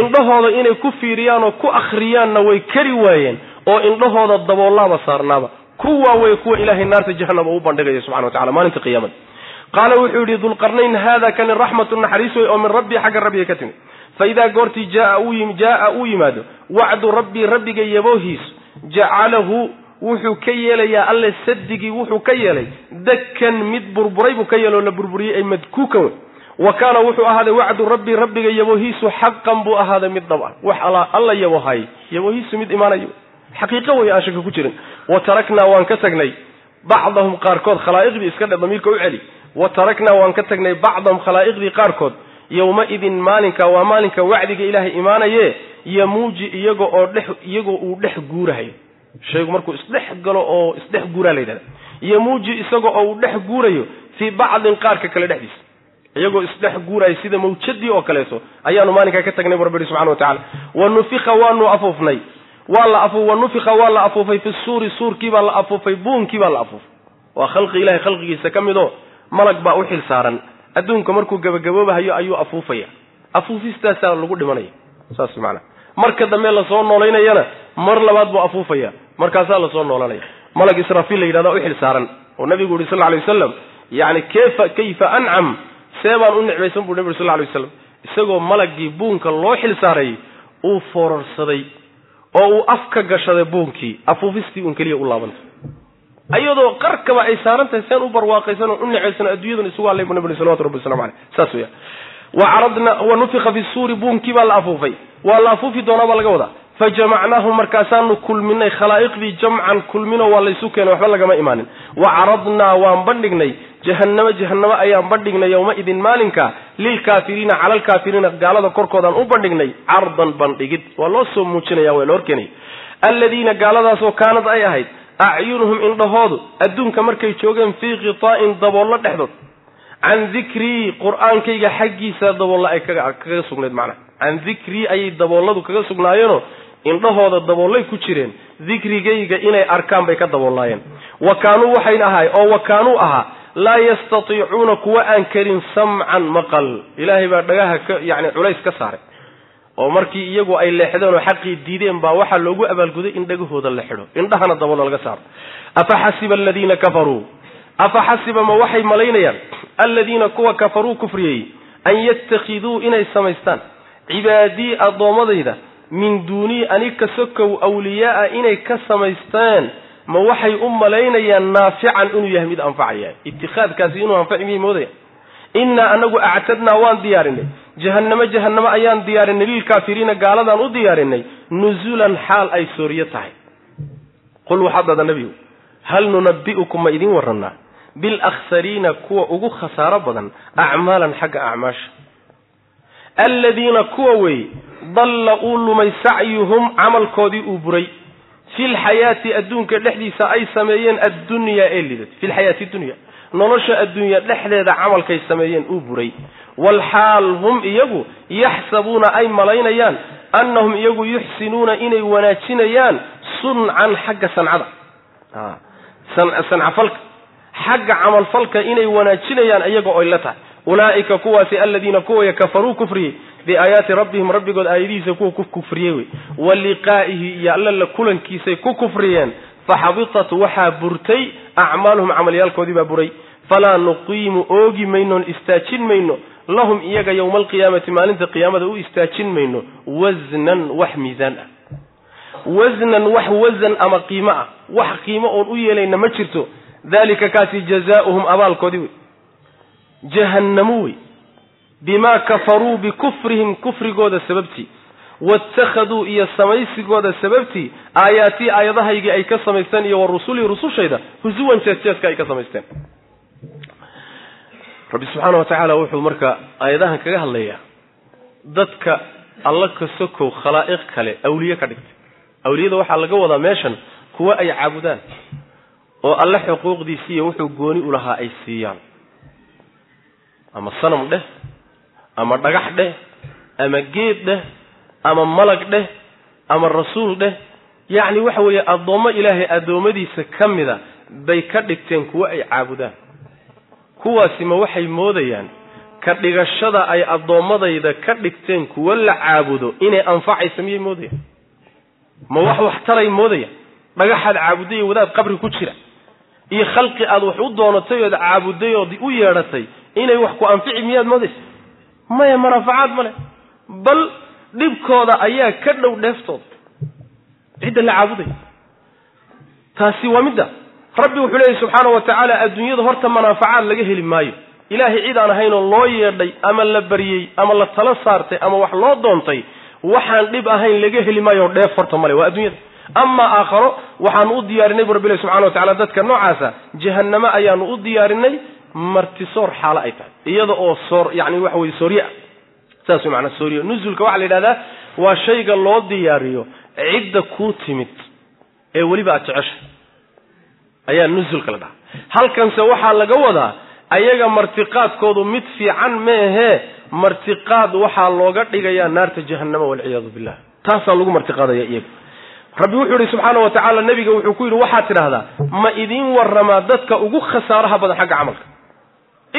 indhahooda inay ku fiiriyaan oo ku akhriyaanna way kari waayeen oo indhahooda daboolaaba saarnaaba. Kuwaa wey kuwa ilaahay naarta jahanaba u bandhigaya subxana wa tacala maalinta qiyaamada qaala wuxuu yidhi dulqarnayn haada kani raxmatu naxariis wey oo min rabbii xagga rabbiga ka timid. Fa idaa goortii jaaa uu yimaado wacdu rabbii rabbiga yaboohiisu jacalahu wuxuu ka yeelayaa alle sadigii wuxuu ka yeelay dakkan mid burburay buu ka yeelo la burburiyey ay madkuukan wey. Wa kaana wuxuu ahaaday wacdu rabbii rabbiga yaboohiisu xaqan buu ahaaday mid dhab ah. Wax alla yaboohay yaboohiisu mid imaanayo xaqiiqo wey aan shaka ku jirin. Wa taraknaa waan ka tagnay bacdahum qaarkood khalaa'iqdii iska dhe damiirka u celi. Wa taraknaa waan ka tagnay bacdahum khalaa'iqdii qaarkood. Yowma-idin maalinka waa maalinka wacdiga ilaahay imaanaye yamuuji iyaga oo dhex iyagoo uu dhex guurahayo shaygu markuu isdhex galo oo isdhex guuraa la yidhahda. Yamuuji isaga oo uu dhex guurayo fii bacdin qaarka kale dhexdiisa. Iyagoo isdhex guuraya sida mawjadii oo kaleeto ayaanu maalinkaa ka tagnay bu rabbi subxana wa tacala wa nufika waanu afuufnay. Waa la wa nufika waa la afuufay fi suuri suurkii baa la afuufay buunkii baa la afuufay. Waa khalqi ilahay khalqigiisa ka mid oo malag baa u xil saaran. Adduunka markuu gabagaboobahayo ayuu afuufaya. Afuufistaasaa lagu dhimanaya. Saas maanaa marka dambe la soo noolaynayana mar labaad buu afuufaya markaasaa la soo noolanaya. Malag israafiil la yidhahda u xil saaran. Oo nabigu yuri sal lla alay wasalam yani kefa kayfa ancam see baan u nicmaysan buu nabi uri sal lla alay waslam isagoo malagii buunka loo xil saaray uu foorarsaday oo uu af ka gashaday buunkii afuufistii uun keliya u laabantay. Ayadoo qarkaba ay saaran tahay seen u barwaaqaysan oo u nicaysan adduunyaduna isugu hadlay bu nabi salawatu rabbi waslamu aleyh saas weya wa caradna wa nufika fi suuri buunkii baa la afuufay. Waa la afuufi doonaa baa laga wadaa fajamacnaahum markaasaanu kulminay khalaa'iqdii jamcan kulminoo waa laysu keenay waxba lagama imaanin wa caradnaa waan bandhignay jahannamo jahannamo ayaan bandhignay yowma-idin maalinka lilkaafiriina cala alkaafiriina gaalada korkoodaan u bandhignay cardan bandhigid waa loo soo muujinaya waa la horkeenaya alladiina gaaladaasoo kaanad ay ahayd acyunuhum indhahoodu adduunka markay joogeen fii qitaa'in daboollo dhexdood can dikrii qur'aankayga xaggiisa daboolla ay kaga sugnayd macnaha can dikrii ayay dabooladu kaga sugnaayeenoo indhahooda daboollay ku jireen dikrigayga inay arkaan bay ka daboollaayeen wa kaanuu waxayna ahay oo wa kaanuu ahaa laa yastatiicuuna kuwa aan karin samcan maqal. Ilaahay baa dhagaha ka yacni culays ka saaray. Oo markii iyagu ay leexdeen oo xaqii diideen baa waxaa loogu abaalguday in dhagahooda la xidho indhahana daboolla laga saaro. Afa xasiba aladiina kafaruu? Afa xasiba ma waxay malaynayaan? Aladiina kuwa kafaruu kufriyey an yattakhiduu inay samaystaan? Cibaadii addoommadayda min duunii aniga sokow awliyaaa inay ka samaystaan ma waxay u malaynayaan naafican inuu yahay mid anfacaya. Itikaadkaasi inuu anfaci miyay moodaya innaa anagu actadnaa waan diyaarinay. Jahannamo jahannamo ayaan diyaarinay. Lilkaafiriina gaaladaan u diyaarinay. Nuzulan xaal ay sooriyo tahay. Qul waxaad dhada nebigu hal nunabi'ukum ma idiin warannaa bilakhsariina kuwa ugu khasaaro badan acmaalan xagga acmaasha aladiina kuwa weeye dalla uu lumay sacyuhum camalkoodii uu buray. Fi lxayaati adduunka dhexdiisa ay sameeyeen addunyaa ee lidad fi lxayaati dunya nolosha adduunya dhexdeeda camalkay sameeyeen uu buray. Walxaal hum iyagu yaxsabuuna ay malaynayaan annahum iyagu yuxsinuuna inay wanaajinayaan suncan xagga sancada. Sancafalka xagga camalfalka inay wanaajinayaan iyagoo oy la tahay ulaa'ika kuwaasi aladiina kuwaya kafaruu kufriyey biaayaati rabbihim rabbigood aayadihiisa kuwa ku kufriyey wey wa liqaa'ihi iyo alla la kulankiisay ku kufriyeen. Faxabitat waxaa burtay acmaaluhum camalyaalkoodii baa buray. Falaa nuqiimu oogi maynoon istaajin mayno. Lahum iyaga yowma alqiyaamati maalinta qiyaamada u istaajin mayno. Wasnan wax miisaan ah. Wasnan wax wasan ama qiimo ah. Wax qiimo oon u yeelayna ma jirto. Dalika kaasi jazaauhum abaalkoodii wey jahannamo wey bimaa kafaruu bikufrihim kufrigooda sababtii waittakhaduu iyo samaysigooda sababtii aayaatii aayadahaygii ay ka samaysteen iyo wa rusulii rusushayda husuwan jeesjeeska ay ka samaysteen rabbi subxaana wa tacaala wuxuu marka aayadahan kaga hadlayaa dadka alla ka sokow khalaa'iq kale awliye ka dhigtay awliyada waxaa laga wadaa meeshan kuwa ay caabudaan oo alle xuquuqdiisiiyo wuxuu gooni u lahaa ay siiyaan ama sanam dheh ama dhagax dheh ama geed dheh ama malag dheh ama rasuul dheh. Yacni waxa weeye addoommo ilaahay addoommadiisa ka mida bay ka dhigteen kuwo ay caabudaan. Kuwaasi ma waxay moodayaan ka dhigashada ay addoommadayda ka dhigteen kuwo la caabudo inay anfacaysa miyay moodayaan? Ma wax waxtaray moodayaan? Dhagaxaad caabuday iyo wadaad qabri ku jira. Iyo khalqi aad wax u doonatay ood caabuday ood u yeedhatay inay wax ku anfici miyaad moodaysa maya manafacaad ma leh. Bal dhibkooda ayaa ka dhow dheeftooda cidda la caabuday. Taasi waa midda. Rabbi wuxuu leeyahy subxaana wa tacaala adduunyada horta manaafacaad laga heli maayo. Ilaahay cid aan ahaynoo loo yeedhay ama la baryey ama la tala saartay ama wax loo doontay waxaan dhib ahayn laga heli maayo dheef horta male waa adduunyada. Amaa aakharo waxaanu u diyaarinay bu rabbilahi subxana wa tacala dadka noocaasa jahannamo ayaanu u diyaarinay martisoor xaalo ay tahay. Iyada oo soor yani waxa weye soorya saas maanaa soorya nusulka waxaa la yidhahdaa waa shayga loo diyaariyo cidda kuu timid ee weliba aad jecesha ayaa nusulka la dhaha halkanse waxaa laga wadaa ayaga martiqaadkoodu mid fiican meehee martiqaad waxaa looga dhigayaa naarta jahannama walciyaadu billah. Taasaa lagu martiqaadaya iyaga rabbi wuxuu yihi subxaana wa tacaala nebiga wuxuu ku yidhi waxaad tidhaahdaa ma idiin waramaa dadka ugu khasaaraha badan xagga camalka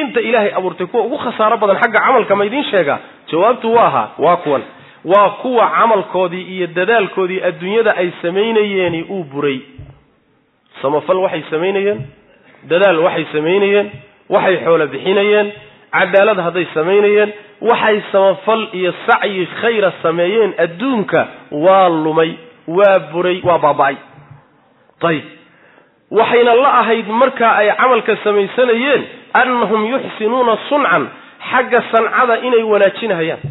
inta ilaahay abuurtay kuwa ugu khasaaro badan xagga camalka ma idiin sheegaa jawaabtu waa ahaa waa kuwan. Waa kuwa camalkoodii iyo dadaalkoodii adduunyada ay samaynayeeni uu buray. Samafal waxay samaynayeen dadaal waxay samaynayeen waxay xoolo bixinayeen cadaalad hadday samaynayeen waxay samafal iyo sacyi khayra sameeyeen adduunka waa lumay waa buray waa baaba'ay. Ayib waxayna la ahayd markaa ay camalka samaysanayeen annahum yuxsinuuna suncan xagga sancada inay wanaajinahayaan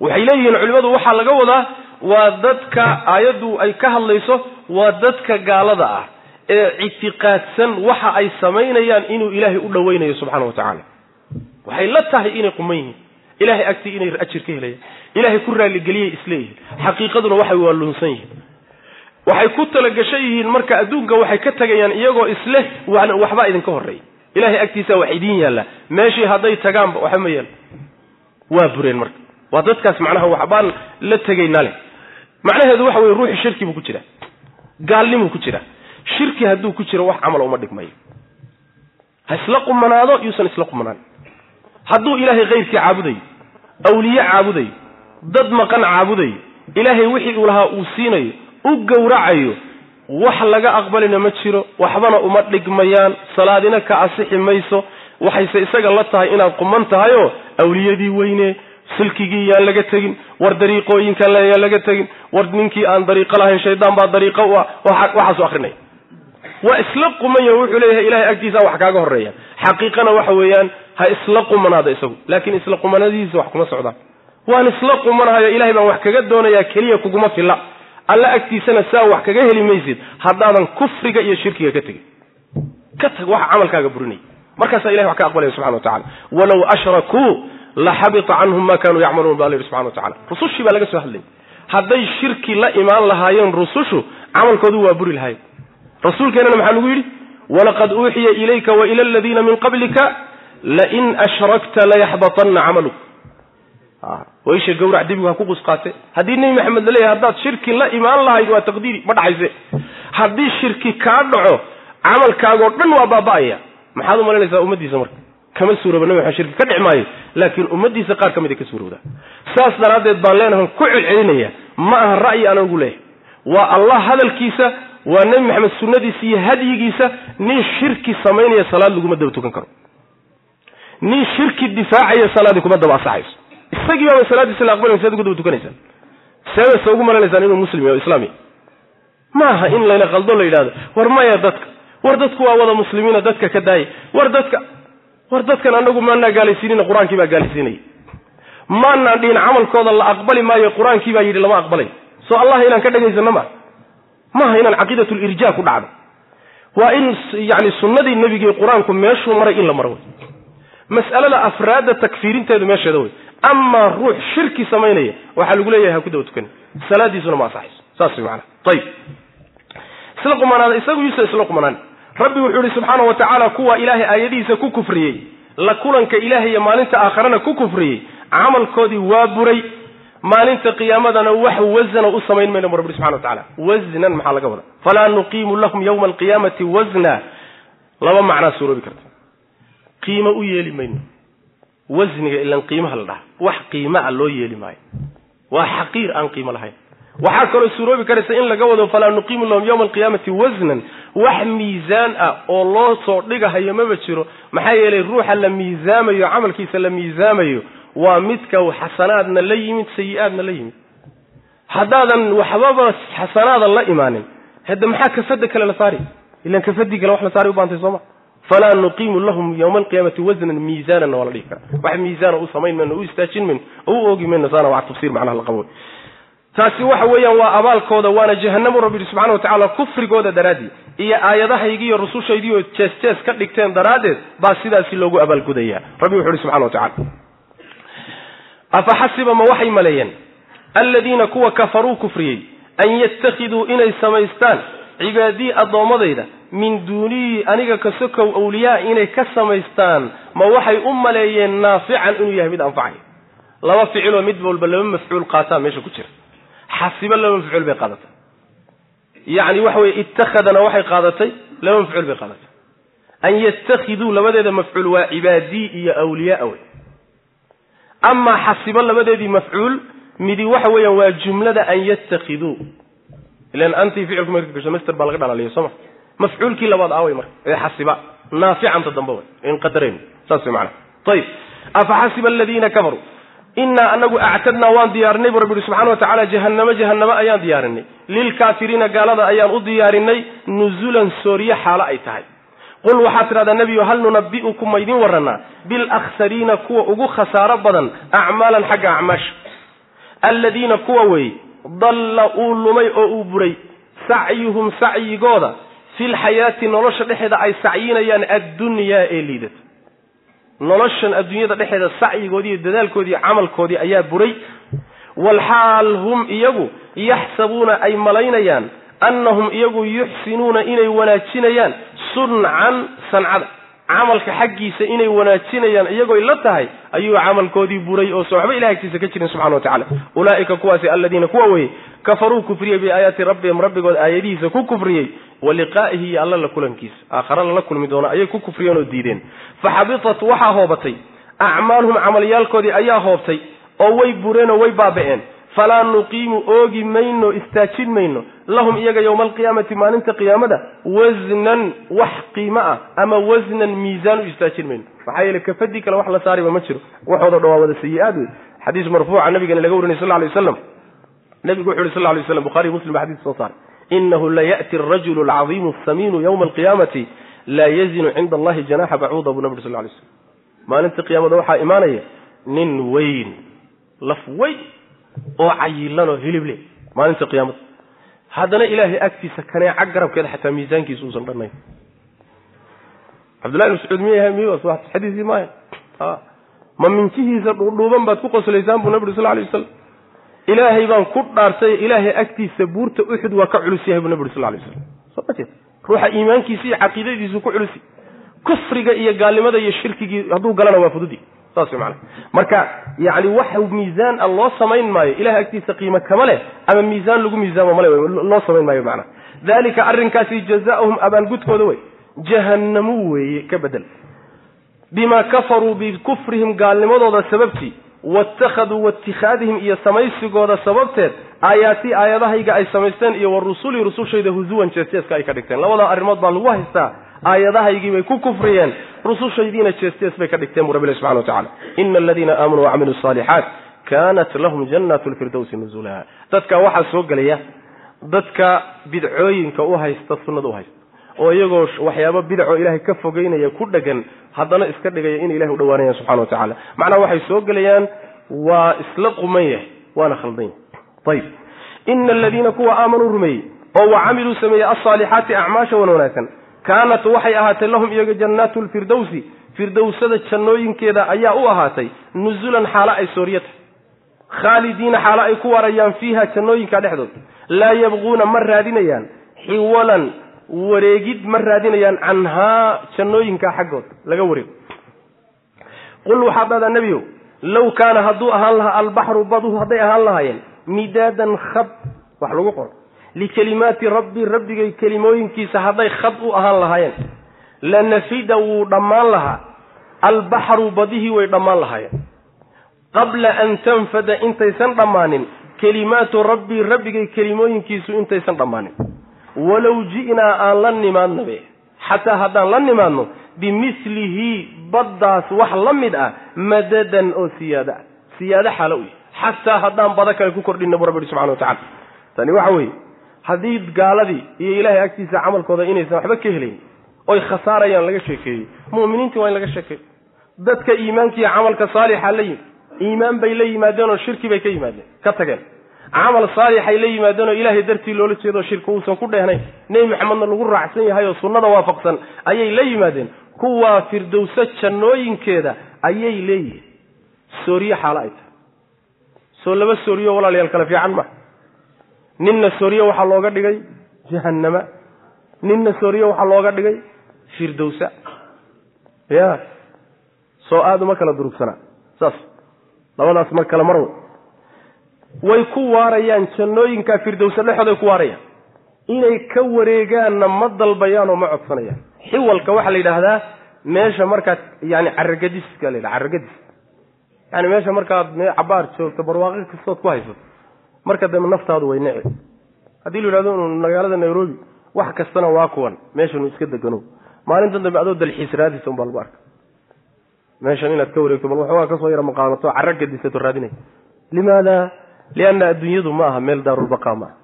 waxay leeyihiin culimmadu waxaa laga wadaa waa dadka aayaddu ay ka hadlayso waa dadka gaalada ah ee ictiqaadsan waxa ay samaynayaan inuu ilaahay u dhowaynayo subxana wa tacaala. Waxay la tahay inay quman yihiin ilahay agtii inay ajir ka helayaan. Ilahay ku raalligeliyay isleeyihiin xaqiiqaduna waxay waa lunsan yihiin waxay ku talagashan yihiin marka adduunka waxay ka tegayaan iyagoo isleh waxbaa idinka horreeya. Ilahay agtiisa wax idiin yaalla. Meeshii hadday tagaanba waxa ma yaal waa bureen marka. Waa dadkaas macnaha waxbaan la tegaynaa leh macnaheedu waxa weye ruuxi shirki buu ku jiraa gaalnimuu ku jiraa shirki hadduu ku jiro wax camal uma dhigmayo ha isla qumanaado yuusan isla qumanaan. Hadduu ilaahay kayrkii caabudayo awliye caabudayo dad maqan caabudayo ilaahay wixii uu lahaa uu siinayo u gowracayo wax laga aqbalina ma jiro waxbana uma dhigmayaan salaadina ka asixi mayso waxayse isaga la tahay inaad quman tahayoo awliyadii weyne silkigii yaan laga tegin war dariiqooyinkan yaan laga tegin war ninkii aan dariiqo lahayn shaydaan baa dariiqo u ah waxaasu akrinaya. Waa isla qumanya wuxuu leeyahay ilahay agtiisa wax kaaga horreeya xaqiiqana waxa weeyaan ha isla qumanaado isagu laakiin isla qumanadiisa wax kuma socdaan. Waan isla qumanahayo ilahay baan wax kaga doonayaa keliya kuguma filla alla agtiisana saa wax kaga heli maysid haddaadan kufriga iyo shirkiga ka tegin ka tag waxa camalkaaga burinaya markaasaa ilahay wax ka aqbalaya subxana wa tacala walow ashrakuu laxabita canhum ma kanuu yacmaluun ba la yidhi subxana wa tacala rusushii baa laga soo hadlayay hadday shirki la imaan lahaayeen rusushu camalkoodu waa buri lahayen rasuulkeenana maxaa lagu yidhi? Walaqad uuxiya ilayka wa ila aladiina min qablika lain ashrakta layaxbatanna camaluk waisha gawrac debigu ha ku qusqaate haddii nebi maxamed la leeyahay haddaad shirki la imaan lahayd waa taqdiiri ma dhacayse. Haddii shirki kaa dhaco camalkaagoo dhan waa baaba'aya. Maxaad u malaynaysaa ummaddiisa marka? Kama suurooba nabi maxamed shirki ka dhici maayo laakiin ummaddiisa qaar ka mid a ka suurowdaa. Saas daraaddeed baan leenahan ku celcelinaya ma aha ra'yi aanan ugu leeyahay. Waa allah hadalkiisa waa nebi maxamed sunnadiisa iyo hadyigiisa nin shirki samaynaya salaad laguma daba tukan karo. Nin shirki difaacaya salaadii kuma daba asaxayso isagii baaba salaadiisa la aqbalay saad ugu daba tukanaysaan. Seeda se ugu malanaysaan inuu muslim o islaam yahay ma aha in layna qaldo la yidhahdo war maya dadka. War dadku waa wada muslimiina dadka ka daaya war dadka war dadkan anagu maanaa gaalaysiinina qur'aankii baa gaalaysiinaya maanaan dhihin camalkooda la aqbali maayo qur'aankii baa yidhi lama aqbalay soo allah inaan ka dhagaysano maa maaha inaan caqiidat lirja ku dhacdo. Waa in yani sunnadii nebigii qur'aanku meeshuu maray in la maro wey mas'alada afraadda takfiirinteedu meesheeda wey amaa ruux shirki samaynaya waxaa lagu leeyahay ha ku daba tukan. Salaadiisuna ma asaxayso saas wey maanaa ayib isla qumanaada isagu yuusa isla qumanaan rabbi wuxuu yihi subxaana wa tacaala kuwa ilaahay aayadihiisa ku kufriyey la kulanka ilaahay iyo maalinta aakharana ku kufriyey camalkoodii waa buray. Maalinta qiyaamadana wax wasna u samayn mayno bu rabbi subxana wa wasnan maxaa laga wada falaa nuqiimu lahum yawma alqiyaamati wasna laba macnaa suuroobi karta. Qiimo u yeeli mayno wasniga ilan qiimaha la dhaha. Wax qiimaa loo yeeli maayo. Waa xaqiir aan qiimo lahayn. Waxaa kaloo suuroobi karaysa in laga wado falaa nuqiimu lahum yawma alqiyaamati wasnan wax miisaan ah oo loo soo dhigahayo maba jiro maxaa yeelay ruuxa la miisaamayo camalkiisa la miisaamayo waa midka xasanaadna la yimid sayi-aadna la yimid. Haddaadan waxbaba xasanaadan la imaanin. Hadda maxaa kafada kale la saari? Ilan kafadii kale wax la saari u baantay sooma falaa nuqiimu lahum yawma alqiyaamati wasnan miisaananna waa la dhihi karaa wax miisaana u samayn mayno u istaajin mayno oo u oogi mayno saana waa tafsir macnaha la qabo taasi waxa weeyaan waa abaalkooda waana jahanamu rabbi yihi subxana wa tacala kufrigooda daraadii iyo aayadahaygi iyo rusushaydii oo jees jees ka dhigteen daraaddeed baa sidaasi loogu abaalgudaya rabbi wuxu uhi subxana wa tacala afaxasiba ma waxay maleeyeen aladiina kuwa kafaruu kufriyey an yattakhiduu inay samaystaan cibaadii addoommadayda min duunii aniga ka sokow awliyaa inay ka samaystaan ma waxay u maleeyeen naafican inuu yahay mid anfacay. Laba ficiloo mid walba laba mafcuul qaataa meesha ku jira. Xasibo laba mafcuul bay qaadatay yacni waxa weye ittakhadana waxay qaadatay laba mafcuul bay qaadatay an yattakhiduu labadeeda mafcuul waa cibaadii iyo awliyaa wey amaa xasibo labadeedii mafcuul midi waxa weeyaan waa jumlada an yattakhiduu. Ilan antii ficilku marka gasho master baa laga dhalaliya sooma mafcuulkii labaad aaway marka ee xasiba naaficanta dambe way in qadareen saas macana ayib afaxasiba aladiina kafaruu inaa anagu actadnaa waan diyaarinay bu rabbi yihi subxana wa tacala jahanamo jahanamo ayaan diyaarinay. Lilkaafiriina gaalada ayaan u diyaarinay nuzulan sooriye xaalo ay tahay. Qul waxaad tidhahdaa nebiyo hal nunabi'ukum ma ydin warranaa? Bilakhsariina kuwa ugu khasaaro badan acmaalan xagga acmaasha. Aladiina kuwa weeye dalla uu lumay oo uu buray sacyuhum sacyigooda filxayaati nolosha dhexeeda ay sacyinayaan addunyaa ee liidata. Noloshan adduunyada dhexeeda sacyigoodii dadaalkoodii camalkoodii ayaa buray. Walxaal hum iyagu yaxsabuuna ay malaynayaan annahum iyagu yuxsinuuna inay wanaajinayaan suncan sancada. Camalka xaggiisa inay wanaajinayaan iyagoy la tahay ayuu camalkoodii buray oo so waxba ilahay agtiisa ka jirin subxana wa tacala ulaa'ika kuwaasi aladiina kuwa weye kafaruu kufriyey biaayaati rabbihim rabbigood aayadihiisa ku kufriyey wa liqaa'ihi iyo alla la kulankiisa aakhare lala kulmi doono ayay ku kufriyeen oo diideen. Faxabitat waxaa hoobatay. Acmaaluhum camalyaalkoodii ayaa hoobtay oo way bureen oo way baaba'een. Falaa nuqiimu oogi mayno istaajin mayno. Lahum iyaga yowma alqiyaamati maalinta qiyaamada wasnan wax qiimo ah ama wasnan miisaan u istaajin mayno. Maxaa yeele kafadii kale wax la saariba ma jiro. Waxooda dhan wada sayi-aad wey xadiis marfuuca nabigana laga warinay sal lay waslam nabigu wuxu yhi sal lay waslam buhariy muslim ba soo saaray inahu laya'ti arajulu alcadiimu asamiinu yowma alqiyaamati laa yazinu cinda allahi janaxa bacuuda buu nabi ur sal lay slam maalinta qiyaamada waxaa imaanaya nin weyn laf weyn oo cayilanoo hilib le maalinta qiyaamada haddana ilaahay agtiisa kaneeca garabkeeda xataa miisaankiisa uusan dhannayn cabdullahi ibn mascuud miya miy xadiisii maaya ma minjihiisa dhuudhuuban baad ku qoslaysaan buu nabi uri sal lay wasalam ilaahay baan ku dhaartay ilaahay agtiisa buurta uxud waa ka culus yahay buu nabi uri sal lay waslam soo ma jeed. Ruuxa iimaankiisa iyo caqiidadiisu ku culusi kufriga iyo gaalnimada iyo shirkigii hadduu galana waa fududi. Saas wey macana marka yacni wax miisaan a loo samayn maayo ilahay agtiisa qiimo kama leh ama miisaan lagu miisaamo male loo samayn maayo macana dalika arrinkaasi jazaauhum abaalgudkooda wey jahannamu weeye ka bedel. Bimaa kafaruu bikufrihim gaalnimadooda sababtii waittakhaduu waittikhaadihim iyo samaysigooda sababteed aayaatii aayadahayga ay samaysteen iyo wa rusulii rusushayda husuwan jeesjeeska ay ka dhigteen labadaa arrimood baa lagu haystaa aayadahaygii bay ku kufriyeen rusushaydiina jees-jees bay ka dhigteen bu rabbi subxana wa tacala ina aladiina aamanuu wacamiluu asaalixaat kaanat lahum jannatu lfirdowsi nuzula dadka waxaa soo gelaya dadka bidcooyinka u haysta sunnada u haysta oo iyagoo waxyaabo bidacoo ilaahay ka fogeynaya ku dhegan haddana iska dhigaya inay ilahay u dhawaanayaan subxana wa tacala macnaha waxay soo gelayaan waa isla quman yahay waana khaldan yahay. Ayib ina aladiina kuwa aamanuu rumeeyey oo wa camiluu sameeyey alsaalixaati acmaasha wan wanaagsan kaanat waxay ahaatay lahum iyaga jannaatu lfirdowsi firdowsada jannooyinkeeda ayaa u ahaatay nuzulan xaalo ay sooriyata khaalidiina xaalo ay ku waarayaan fiiha jannooyinka dhexdood laa yabquuna ma raadinayaan xiwalan wareegid ma raadinayaan canhaa jannooyinka xaggood laga wareego. Qul waxaad dhahdaa nebiyow low kaana hadduu ahaan lahaa albaxru baduhu hadday ahaan lahaayeen midaadan khad wax lagu qoro likelimaati rabbi rabbigay kelimooyinkiisa hadday khad u ahaan lahaayeen lanafida wuu dhammaan lahaa albaxru badihii way dhammaan lahaayeen. Qabla an tanfada intaysan dhammaanin kelimaatu rabbii rabbigay kelimooyinkiisu intaysan dhammaanin walow ji'naa aan la nimaadnabe xataa haddaan la nimaadno bimilihi baddaas wax la mid ah madadan oo siyaado ah siyaado xaalo u yahy xataa haddaan bada kale ku kordhinna bu rabbi ihi subxana wa tacala tani waxa weeye haddii gaaladii iyo ilaahay agtiisa camalkooda inaysan waxba ka helayn oy khasaarayaan laga sheekeeyey mu'miniintii waa in laga sheekeeyo dadka iimaankiiyo camalka saalixa la yimid iimaan bay la yimaadeen oo shirki bay ka yimaadeen ka tageen camal saalixay la yimaadeen oo ilaahay dartii loola jeedo shirki uusan ku dheehnayn nebi maxamedna lagu raacsan yahay oo sunnada waafaqsan ayay la yimaadeen. Kuwaa firdowso jannooyinkeeda ayay leeyihiin. Sooriye xaalo ay tahay. Soo laba sooriyo walaalayaal kale fiican ma. Ninna sooriye waxaa looga dhigay jahannama. Ninna sooriye waxaa looga dhigay firdowsa. Ya soo aada uma kala durugsanaa saas. Labadaas mar kale mar way ku waarayaan jannooyinka firdowsa dhexooday ku waarayaan. Inay ka wareegaanna ma dalbayaan oo ma codsanayaan. Xiwalka waxaa la yidhaahdaa meesha markaad yani caragadiska la yidhaha carragadis yani meesha markaad cabaar joogto barwaaqo kastood ku haysato marka dambe naftaadu way nici haddii la yidhahdo inu magaalada nairobi wax kastana waa kuwan. Meeshanu iska degano maalintan dambe adoo dalxiis raadisa un baa lagu arka. Meeshan inaad ka wareegto bal waxoogaa ka soo yara maqaanato carra raadinay. Limaada lianna adduunyadu ma aha meel daarulbaqa ma aha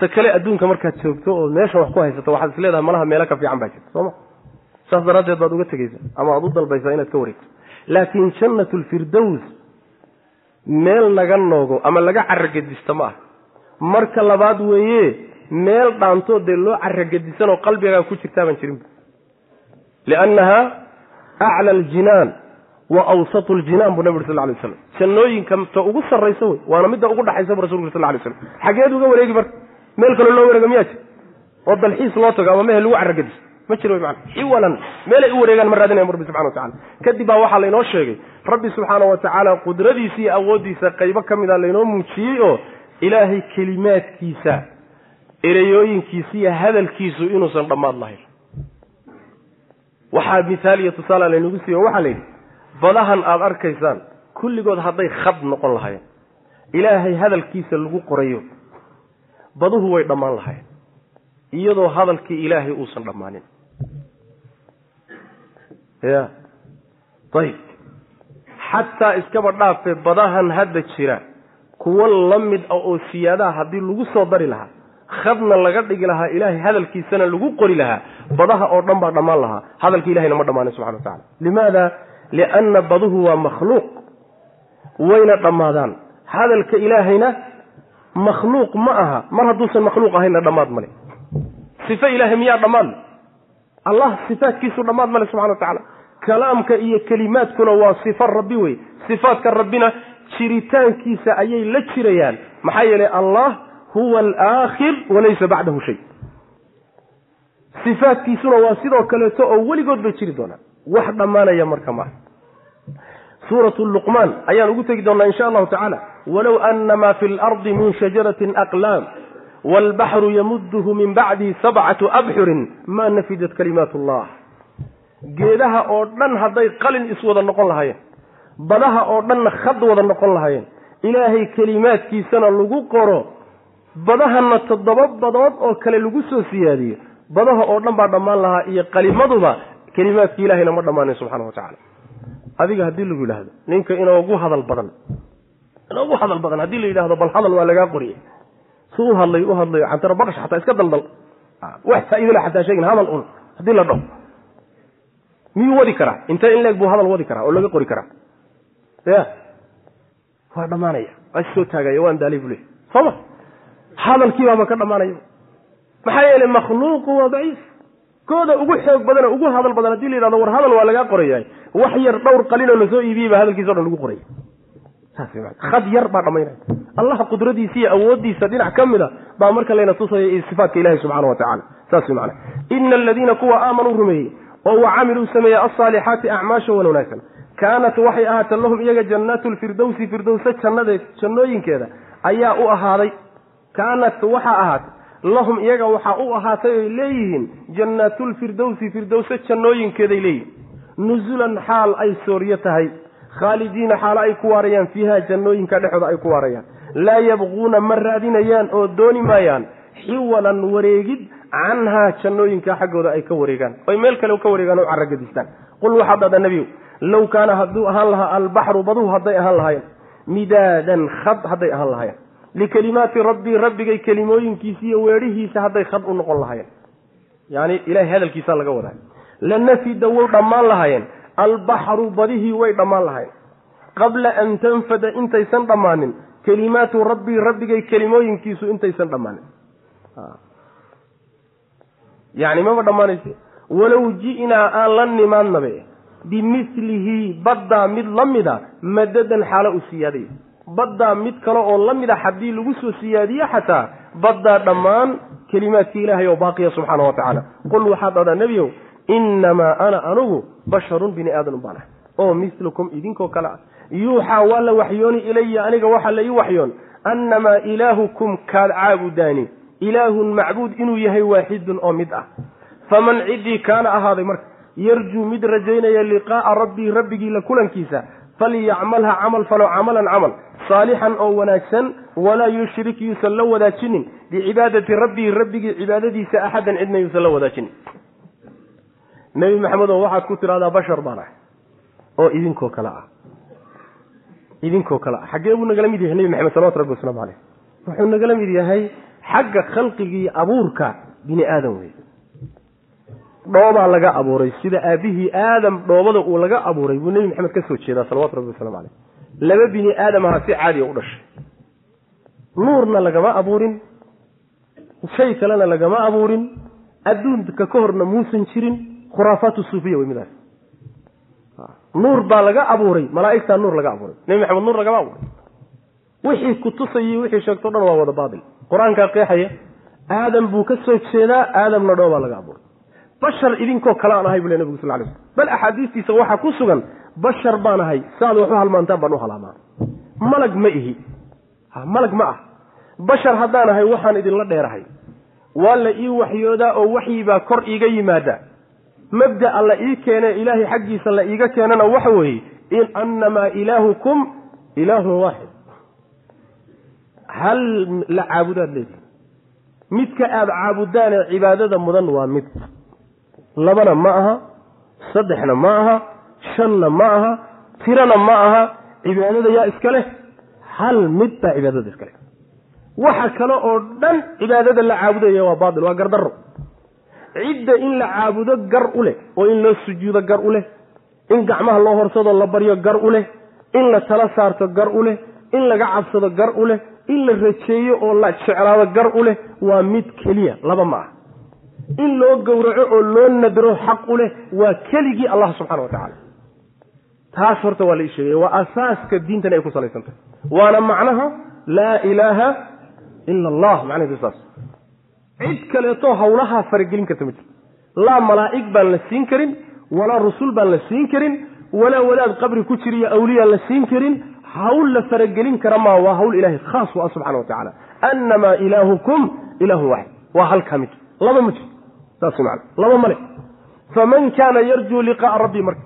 ta kale adduunka markaad joogto oo meeshan wax ku haysato waxaad is leedahay malaha meelo ka fiican baa jirta sooma saas daraaddeed baad uga tegeysa ama aad u dalbaysaa inaad ka wareegto laakiin jannatu lfirdows meel laga noogo ama laga carragedisto ma aha marka labaad weeye meel dhaantoo dee loo carragedisanoo qalbigaa ku jirtaabaan jirinba liannaha acla aljinaan wa awsatu ljinaan buu nabi uri sal lay slam jannooyinka ta ugu sarraysa wey waana midda ugu dhaxaysa bu rasulku sal lay slam xageed uga wareegi marka meel kaloo loo wareega miyaa jir oo dalxiis loo tago ama mehel lagu carragediso ma jiro man xiwalan meelay u wareegaan ma raadinayan rabbi subxana watacala kadib baa waxaa laynoo sheegay rabbi subxaana wa tacaala qudradiisa iyo awooddiisa qaybo ka mida laynoo muujiyey oo ilaahay kelimaadkiisa ereyooyinkiisa iyo hadalkiisu inuusan dhammaad lahayn. Waxaa mithaal iyo tusaale laynagu siiyo waxaa la yidhi badahan aada arkaysaan kulligood hadday khad noqon lahayen ilaahay hadalkiisa lagu qorayo baduhu way dhammaan lahayen iyadoo hadalkii ilaahay uusan dhammaanin. Ya. Ayib xataa iskaba dhaafe badahan hadda jira kuwo la mid ah oo siyaadaha haddii lagu soo dari lahaa khadna laga dhigi lahaa ilaahay hadalkiisana lagu qori lahaa badaha oo dhan baa dhammaan lahaa. Hadalka ilahayna ma dhammaanin subxana wa tacala limaada? Lianna baduhu waa makhluuq wayna dhammaadaan. Hadalka ilaahayna makhluuq ma aha. Mar hadduusan makhluuq ahaynna dhammaad male sife ilaahay miyaa dhammaad allah sifaatkiisu dhammaad male subxana wa tacaala. Kalaamka iyo kelimaadkuna waa sifa rabbi wey. Sifaadka rabbina jiritaankiisa ayay la jirayaan. Maxaa yeelay allah huwa alaakhir walaysa bacdahu shay. Sifaadkiisuna waa sidoo kaleeto oo weligood bay jiri doonaan. Wax dhammaanaya marka maaha suuratu luqmaan ayaan ugu tegi doonnaa insha allahu tacaala. Walow ana maa fi lardi min shajaratin aqlaam waalbaxru yamuduhu min bacdihi sabcatu abxurin maa nafidat kalimaat allah geedaha oo dhan hadday qalin iswada noqon lahaayeen badaha oo dhanna khad wada noqon lahaayeen ilaahay kelimaadkiisana lagu qoro badahana toddoba badood oo kale lagu soo siyaadiyo badaha oo dhan baa dhammaan lahaa iyo qalimaduba kelimaadki ilahayna ma dhammaanin subxana wa tacala adiga haddii lagu yidhaahdo ninka inoogu hadal badan inoogu hadal badan haddii la yidhahdo bal hadal waa lagaa qoriyey su u hadlay u hadlayo cantaro baqash xataa iska daldal. Wax faa-idole xataa sheegin hadal un haddii la dhaho miyuu wadi karaa? Intee in leeg buu hadal wadi karaa oo laga qori karaa? Ya. Waa dhammaanaya. Waa soo taagaya waan daalay buu leey sooma hadalkii baaba ka dhammaanaya. Maxaa yeelay makhluuqu waa daciif. Kooda ugu xoog badan ugu hadal badan haddii la yidhahdo war hadal waa lagaa qorayahay wax yar dhowr qalin oo la soo iibiyey hadalkiisa o dhan lagu qoraya saaskhad yar baa dhammaynaya allaha qudradiisa iyo awooddiisa dhinac ka mid a baa marka layna tusaya iyo sifaatka ilahi subxana wa tacala saas mana ina aladiina kuwa aamanuu rumeeyey oo wa camiluu sameeyey alsaalixaati acmaasha wan wanaagsan. Kaanat waxay ahaatee lahum iyaga jannaatu lfirdowsi firdowsa jannadeed jannooyinkeeda ayaa u ahaaday. Kaanat waxaa ahaatay lahum iyaga waxaa u ahaatay oy leeyihiin jannaatulfirdowsi firdowse jannooyinkeeday leeyihiin nusulan xaal ay sooryo tahay. Khaalidiina xaalo ay ku waarayaan fiiha jannooyinka dhexooda ay ku waarayaan. Laa yabquuna ma raadinayaan oo dooni maayaan. Xiwalan wareegid canhaa jannooyinka xaggooda ay ka wareegaan. Oy meel kale ka wareegaan o carragadistaan qul waxaad dhahdaa nebiyow low kaana hadduu ahaan lahaa albaxru baduhu hadday ahaan lahaayeen. Midaadan khad hadday ahaan lahaayeen. Likelimaati rabbii rabbigay kelimooyinkiisa iyo weedhihiisa hadday khad u noqon lahaayeen. Yani ilahay hadalkiisaa laga wadaa lanafida way dhammaan lahaayeen albaxru badihii way dhammaan lahaayeen qabla an tanfada intaysan dhammaanin kelimaatu rabbii rabbigay kelimooyinkiisu intaysan dhammaanin yani maba dhammaanayse walow ji'naa aan la nimaadnabe bimilihi baddaa mid la mida madadan xaalo u siyaadaya baddaa mid kale oo la mid haddii lagu soo siyaadiye xataa baddaa dhammaan kelimaadkii ilaahay oo baaqiya subxaana wa tacaala qul waxaad dhahdaa nebiyow innamaa ana anugu basharun bini aadan baan ah oo milukum idinkoo kale ah yuuxaa waa la waxyooni ilaya aniga waxaa la ii waxyoon annamaa ilaahukum kaad caabudaani ilaahun macbuud inuu yahay waaxidun oo mid ah faman ciddii kaana ahaaday marka yarjuu mid rajaynaya liqaa'a rabbii rabbigii la kulankiisa falyacmalha camal falo camalan camal saalixan oo wanaagsan walaa yushrik yuusan la wadaajinin bicibaadati rabbii rabbigii cibaadadiisa axadan cidna yuusan la wadaajinin nebi maxamedow waxaad ku tidhahdaa bashar baan ah oo idinkoo kale ah. Idinkoo kale ah. Xaggee buu nagala mid yahay nebi maxamed salawatu rabbi wasalaamu caleyh wuxuu nagala mid yahay xagga khalqigii abuurka bini aadam wey dhoobaa laga abuuray sida aabihii aadam dhoobada uu laga abuuray buu nebi maxamed ka soo jeedaa salawatu rabbi waslamu caleyh laba bini aadam aha si caadiya u dhashay. Nuurna lagama abuurin shay kalena lagama abuurin adduunka ka horna muusan jirin khuraafaatu suufiya wey midaas nuur baa laga abuuray malaaigtaa nuur laga abuuray. Nebi maxamed nuur lagama abuuray. Wixii kutusayay wixii sheegto dhan waa wada baatil qur'aankaa qeexaya aadam buu ka soo jeedaa aadamna dhoobaa laga abuuray. Bashar idinkoo kale aan ahay buu le nebigu sal lay slm bal axaadiistiisa waxaa ku sugan bashar baan ahay saaad wax u halmaantaan baan u halaamaa malag ma ihi. Malag ma ah. Bashar haddaan ahay waxaan idinla dheerahay. Waa la ii waxyoodaa oo waxyibaa kor iiga yimaada mabda'a la ii keene ilaahay xaggiisa la iiga keenana waxa weeye in annamaa ilaahukum ilaahun waaxid hal la caabudaad leedihi midka aada caabudaanee cibaadada mudan waa mid. Labana ma aha saddexna ma aha shanna ma aha tirana ma aha cibaadada yaa iska leh. Hal mid baa cibaadada iska leh. Waxa kale oo dhan cibaadada la caabudaya waa baatil waa gardarro cidda in la caabudo gar u leh oo in loo sujuudo gar u leh in gacmaha loo horsado la baryo gar u leh in la tala saarto gar u leh in laga cabsado gar u leh in la rajeeyo oo la jeclaado gar u leh waa mid keliya laba ma ah in loo gowraco oo loo nadro xaq u leh waa keligii allah subxana wa tacaala taas horta waa la ii sheegay waa asaaska diintan ay ku salaysantahy waana macnaha laa ilaaha ila allah macnaheedu saas cid kaleeto hawlahaa faragelin karta ma jirto laa malaa'ig baan la siin karin walaa rusul baan la siin karin walaa wadaad qabri ku jiriyo awliyaan la siin karin. Hawl la faragelin kara maa waa hawl ilahay khaas u ah subxana wa tacaala. Annamaa ilaahukum ilaahun waaxid waa halkaa mid. Laba ma jirto saas man laba male faman kaana yarjuu liqaa'a rabbii marka.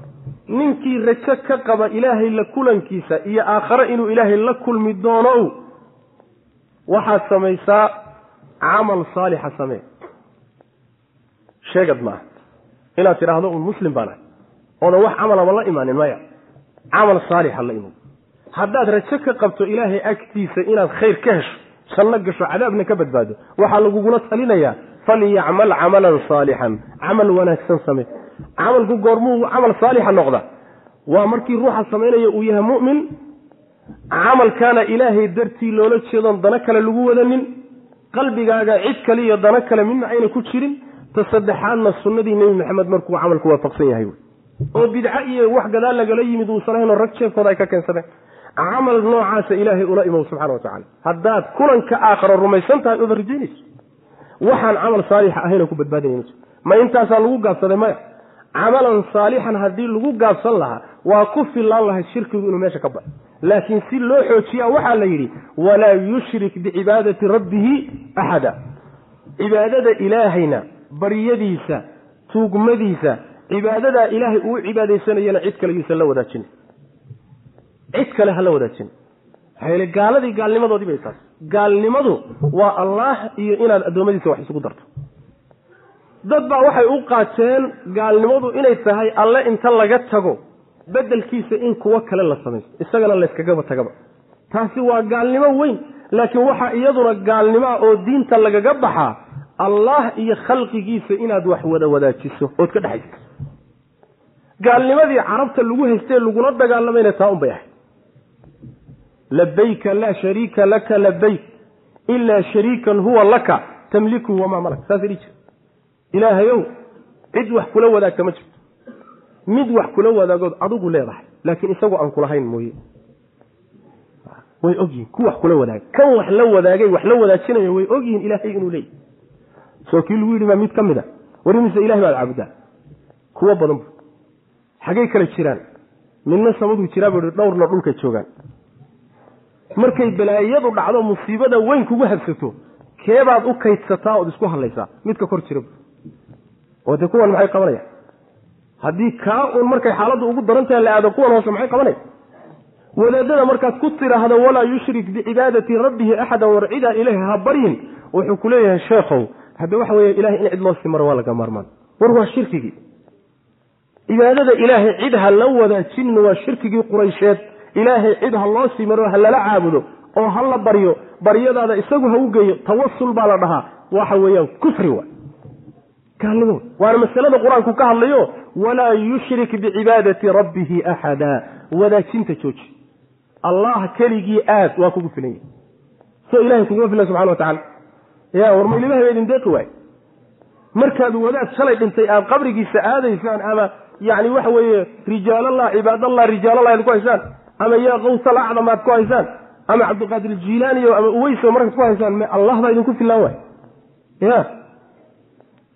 Ninkii rajo ka qaba ilaahay la kulankiisa iyo aakhare inuu ilaahay la kulmi doono waxaad samaysaa camal saalixa samee sheegad maaha inaad tidhaahdo un muslim baan ahay oodan wax camalaba la imaanin maya camal saalixa la iman haddaad rajo ka qabto ilaahay agtiisa inaad khayr ka hesho janno gasho cadaabna ka badbaado waxaa lagugula talinayaa falyacmal camalan saalixan camal wanaagsan same camalku goormuu camal saalixa noqda waa markii ruuxa samaynaya uu yahay mu'min camalkaana ilaahay dartii loola jeedoon dano kale lagu wadanin qalbigaaga cid kale iyo dano kale midna ayna ku jirin ta saddexaadna sunnadii nebi maxamed markuu camalku waafaqsan yahay oo bidco iyo wax gadaal lagala yimid uusan ahaynoo rag jeefkooda ay ka keensadeen. Camal noocaasa ilaahay ula imow subxana watacala haddaad kulanka aakharo rumaysan tahay ooda rajaynayso waxaan camal saalixa ahaynoo ku badbaadaya ma intaasaa lagu gaabsaday maya? Camalan saalixan haddii lagu gaabsan lahaa waa ku fillaan lahay shirkigu inuu meesha ka baxo laakiin si loo xoojiya waxaa la yidhi walaa yushrik bicibaadati rabbihi axada. Cibaadada ilaahayna baryadiisa tuugmadiisa cibaadadaa ilaahay uu cibaadaysanayana cid kale yuusan la wadaajin. Cid kale ha la wadaajin. Maxaa yeele gaaladii gaalnimadoodii bay taas. Gaalnimadu waa allaah iyo inaad addoommadiisa wax isugu darto. Dad baa waxay u qaateen gaalnimadu inay tahay alle inta laga tago bedelkiisa in kuwo kale la samaysto. Isagana layskagaba tagaba taasi waa gaalnimo weyn laakiin waxaa iyaduna gaalnimoa oo diinta lagaga baxaa allah iyo khalqigiisa inaad wax wada wadaajiso ood ka dhexayso gaalnimadii carabta lagu haystee lagula dagaalamayna taa un bay ahayd. Labayka laa shariika laka labayk ilaa shariikan huwa laka tamliku wamaa malak. Saasay dhihi jir ilaahayow cid wax kula wadaagta ma jirto mid wax kula wadaagood adigu leedahay laakiin isagoo aan kulahayn mooye. Way ogyihiin ku wax kula wadaagay kan wax la wadaagay wax la wadaajinayo way ogyihiin ilaahay inuu leeyahy soo kii lagu yidhi maa mid ka mid a warimise ilahay baad caabudaa? Kuwo badan bu xagay kala jiraan. Midna samaduu jiraa buu hi dhowrna dhulkay joogaan. Markay balaayadu dhacdo musiibada weyn kugu habsato keebaad u kaydsataa ood isku hadlaysaa. Midka kor jira oo dee kuwan maxay qabanaya haddii kaa uun markay xaaladdu ugu darantaha la aado kuwan hoose maxay qabanaya wadaadada markaad ku tidhaahdo walaa yushrik bicibaadati rabbihi war cidaa ilaahi ha baryin wuxuu ku leeyahay sheekhow hadda waxa weeye ilahay in cid loo sii maro waa laga maarmaan. War waa shirkigii. Cibaadada ilaahay cid ha la wadaajinin waa shirkigii quraysheed. Ilaahay cid ha loo sii maro ha lala caabudo oo ha la baryo baryadaada isagu ha u geeyo tawasul baa la dhahaa. Waxa weeyaan kufri wa gaalnimo waana masalada qur'aanku ka hadlayo walaa yushrik bicibaadati rabbihi axada wadaajinta jooji allah keligii aad waa kugu filan yahy so ilahay kuguma filan subxana wa tacala ya war maylimaha idin deeqi waay markaad wadaad shalay dhintay aad qabrigiisa aadaysaan ama yani waxa weeye rijaalallah cibaadallah rijaalallah aad ku haysaan ama yaa kawsal acdam aad ku haysaan ama cabdiqaadir jilaaniyo ama uweyso markaad ku haysaan allah baa idinku filaan waay ya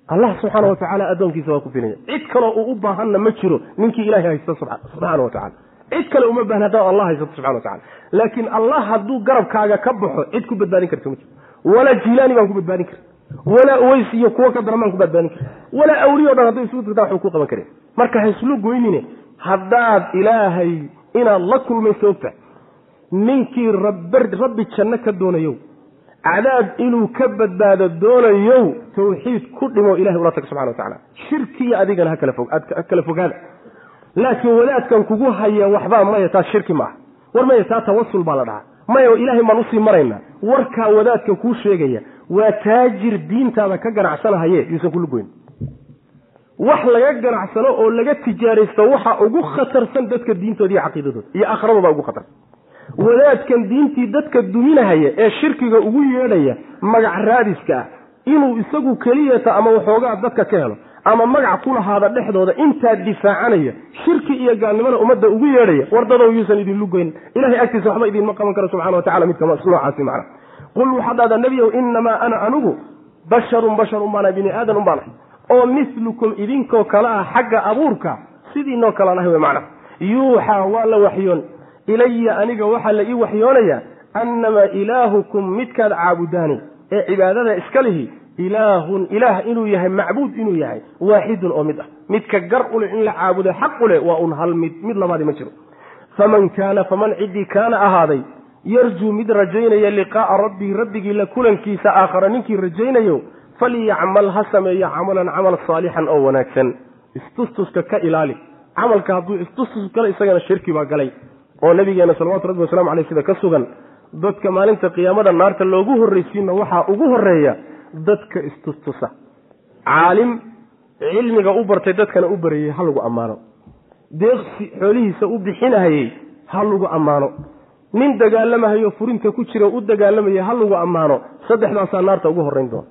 allah subxaana wa tacaala addoonkiisa waa ku filanya cid kaloo uu u baahanna ma jiro ninkii ilahay haysta subxaana wa tacala cid kale uma baahna haddaad allah haysato subxana wa tacala laakiin allah hadduu garabkaaga ka baxo cid ku badbaadin karta ma jiro. Walaa jilaani baan ku badbaadin kara walaa uweys iyo kuwo ka daran baan ku badbaadin kara walaa awliya o dhan hadday isugu tagtaa waxba ku qaban karin. Marka ha islu goynine haddaad ilaahay inaad la kulmayso ogta ninkii rabbi janno ka doonayo cadaab inuu ka badbaado doonayo tawxiid ku dhimo ilahay ula tag subxana wa tacala shirkiiyo adigana ha kala fogaada. Laakiin wadaadkan kugu haya waxbaa maya taa shirki maaha war maya taa tawasul baa la dhahaa. Maya ilaahay baan u sii maraynaa warkaa wadaadka kuu sheegaya waa taajir diintaada ka ganacsanahaye yuusan kula goyn wax laga ganacsano oo laga tijaaraysto waxa ugu khatarsan dadka diintooda iyo caqiidadooda iyo akhradooda ugu khatarsan wadaadkan diintii dadka duminahaya ee shirkiga ugu yeedhaya magac raadiska ah inuu isagu keliyata ama waxoogaa dadka ka helo ama magac ku lahaada dhexdooda intaa difaacanaya shirki iyo gaalnimana ummadda ugu yeedhaya wardadow yuusan idinlu goyn ilahay agtiisa waxba idinma qaban karo subxana wa tacala midka noocaasi macna. Qul waxaad dhahdaa nebiyow inamaa ana anigu basharun basharun baana bini aadan un baan oo mislukum idinkoo kale ah xagga abuurka sidiinoo kalean ahay wey macna. Yuuxaa waa la waxyoon ilaya aniga waxaa la ii waxyoonayaa annamaa ilaahukum midkaad caabudaani. Ee cibaadada iska lihi ilaahun ilaah inuu yahay macbuud inuu yahay waaxidun oo mid ah. Midka gar u leh in la caabudo xaq u leh waa un hal mid mid labaadi ma jiro. Faman kaana faman ciddii kaana ahaaday yarjuu mid rajaynaya liqaa'a rabbii rabbigii la kulankiisa aakhara ninkii rajaynayo falyacmal ha sameeyo camalan camal saalixan oo wanaagsan. Istustuska ka ilaali. Camalka hadduu istustus gala isagana shirki baa galay oo nabigeena salawatu rabbi wasalamu caleyh sida ka sugan dadka maalinta qiyaamada naarta loogu horraysiina waxaa ugu horreeya dadka istustusa. Caalim cilmiga u bartay dadkana u barayey ha lagu ammaano. Deeqsi xoolihiisa u bixinahayey ha lagu ammaano. Nin dagaalamahayo furinta ku jira u dagaalamaya ha lagu ammaano. Saddexdaasaa naarta ugu horrayn doona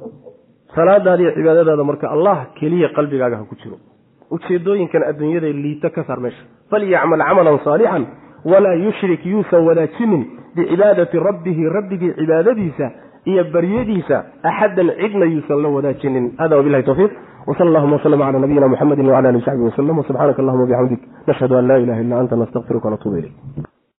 salaadaada iyo cibaadadaada marka allah keliya qalbigaaga ha ku jiro. Ujeedooyinkan adduunyada liita ka saar meesha. Falyacmal camalan saalixan walaa yushrik yuusan wadaajinin bicibaadati rabbihi rabbigii cibaadadiisa iyo baryadiisa axadan cidna yuusan la wadaajinin. Hada wabilahi tawfiiq. Wsal allahuma wslm cala nabiyina muxamedi wcala ali w saxbi wsubxaanaka allahuma bixamdik nashhadu an laa ilaha illa anta nastaqfiruka wanatuubu ilayk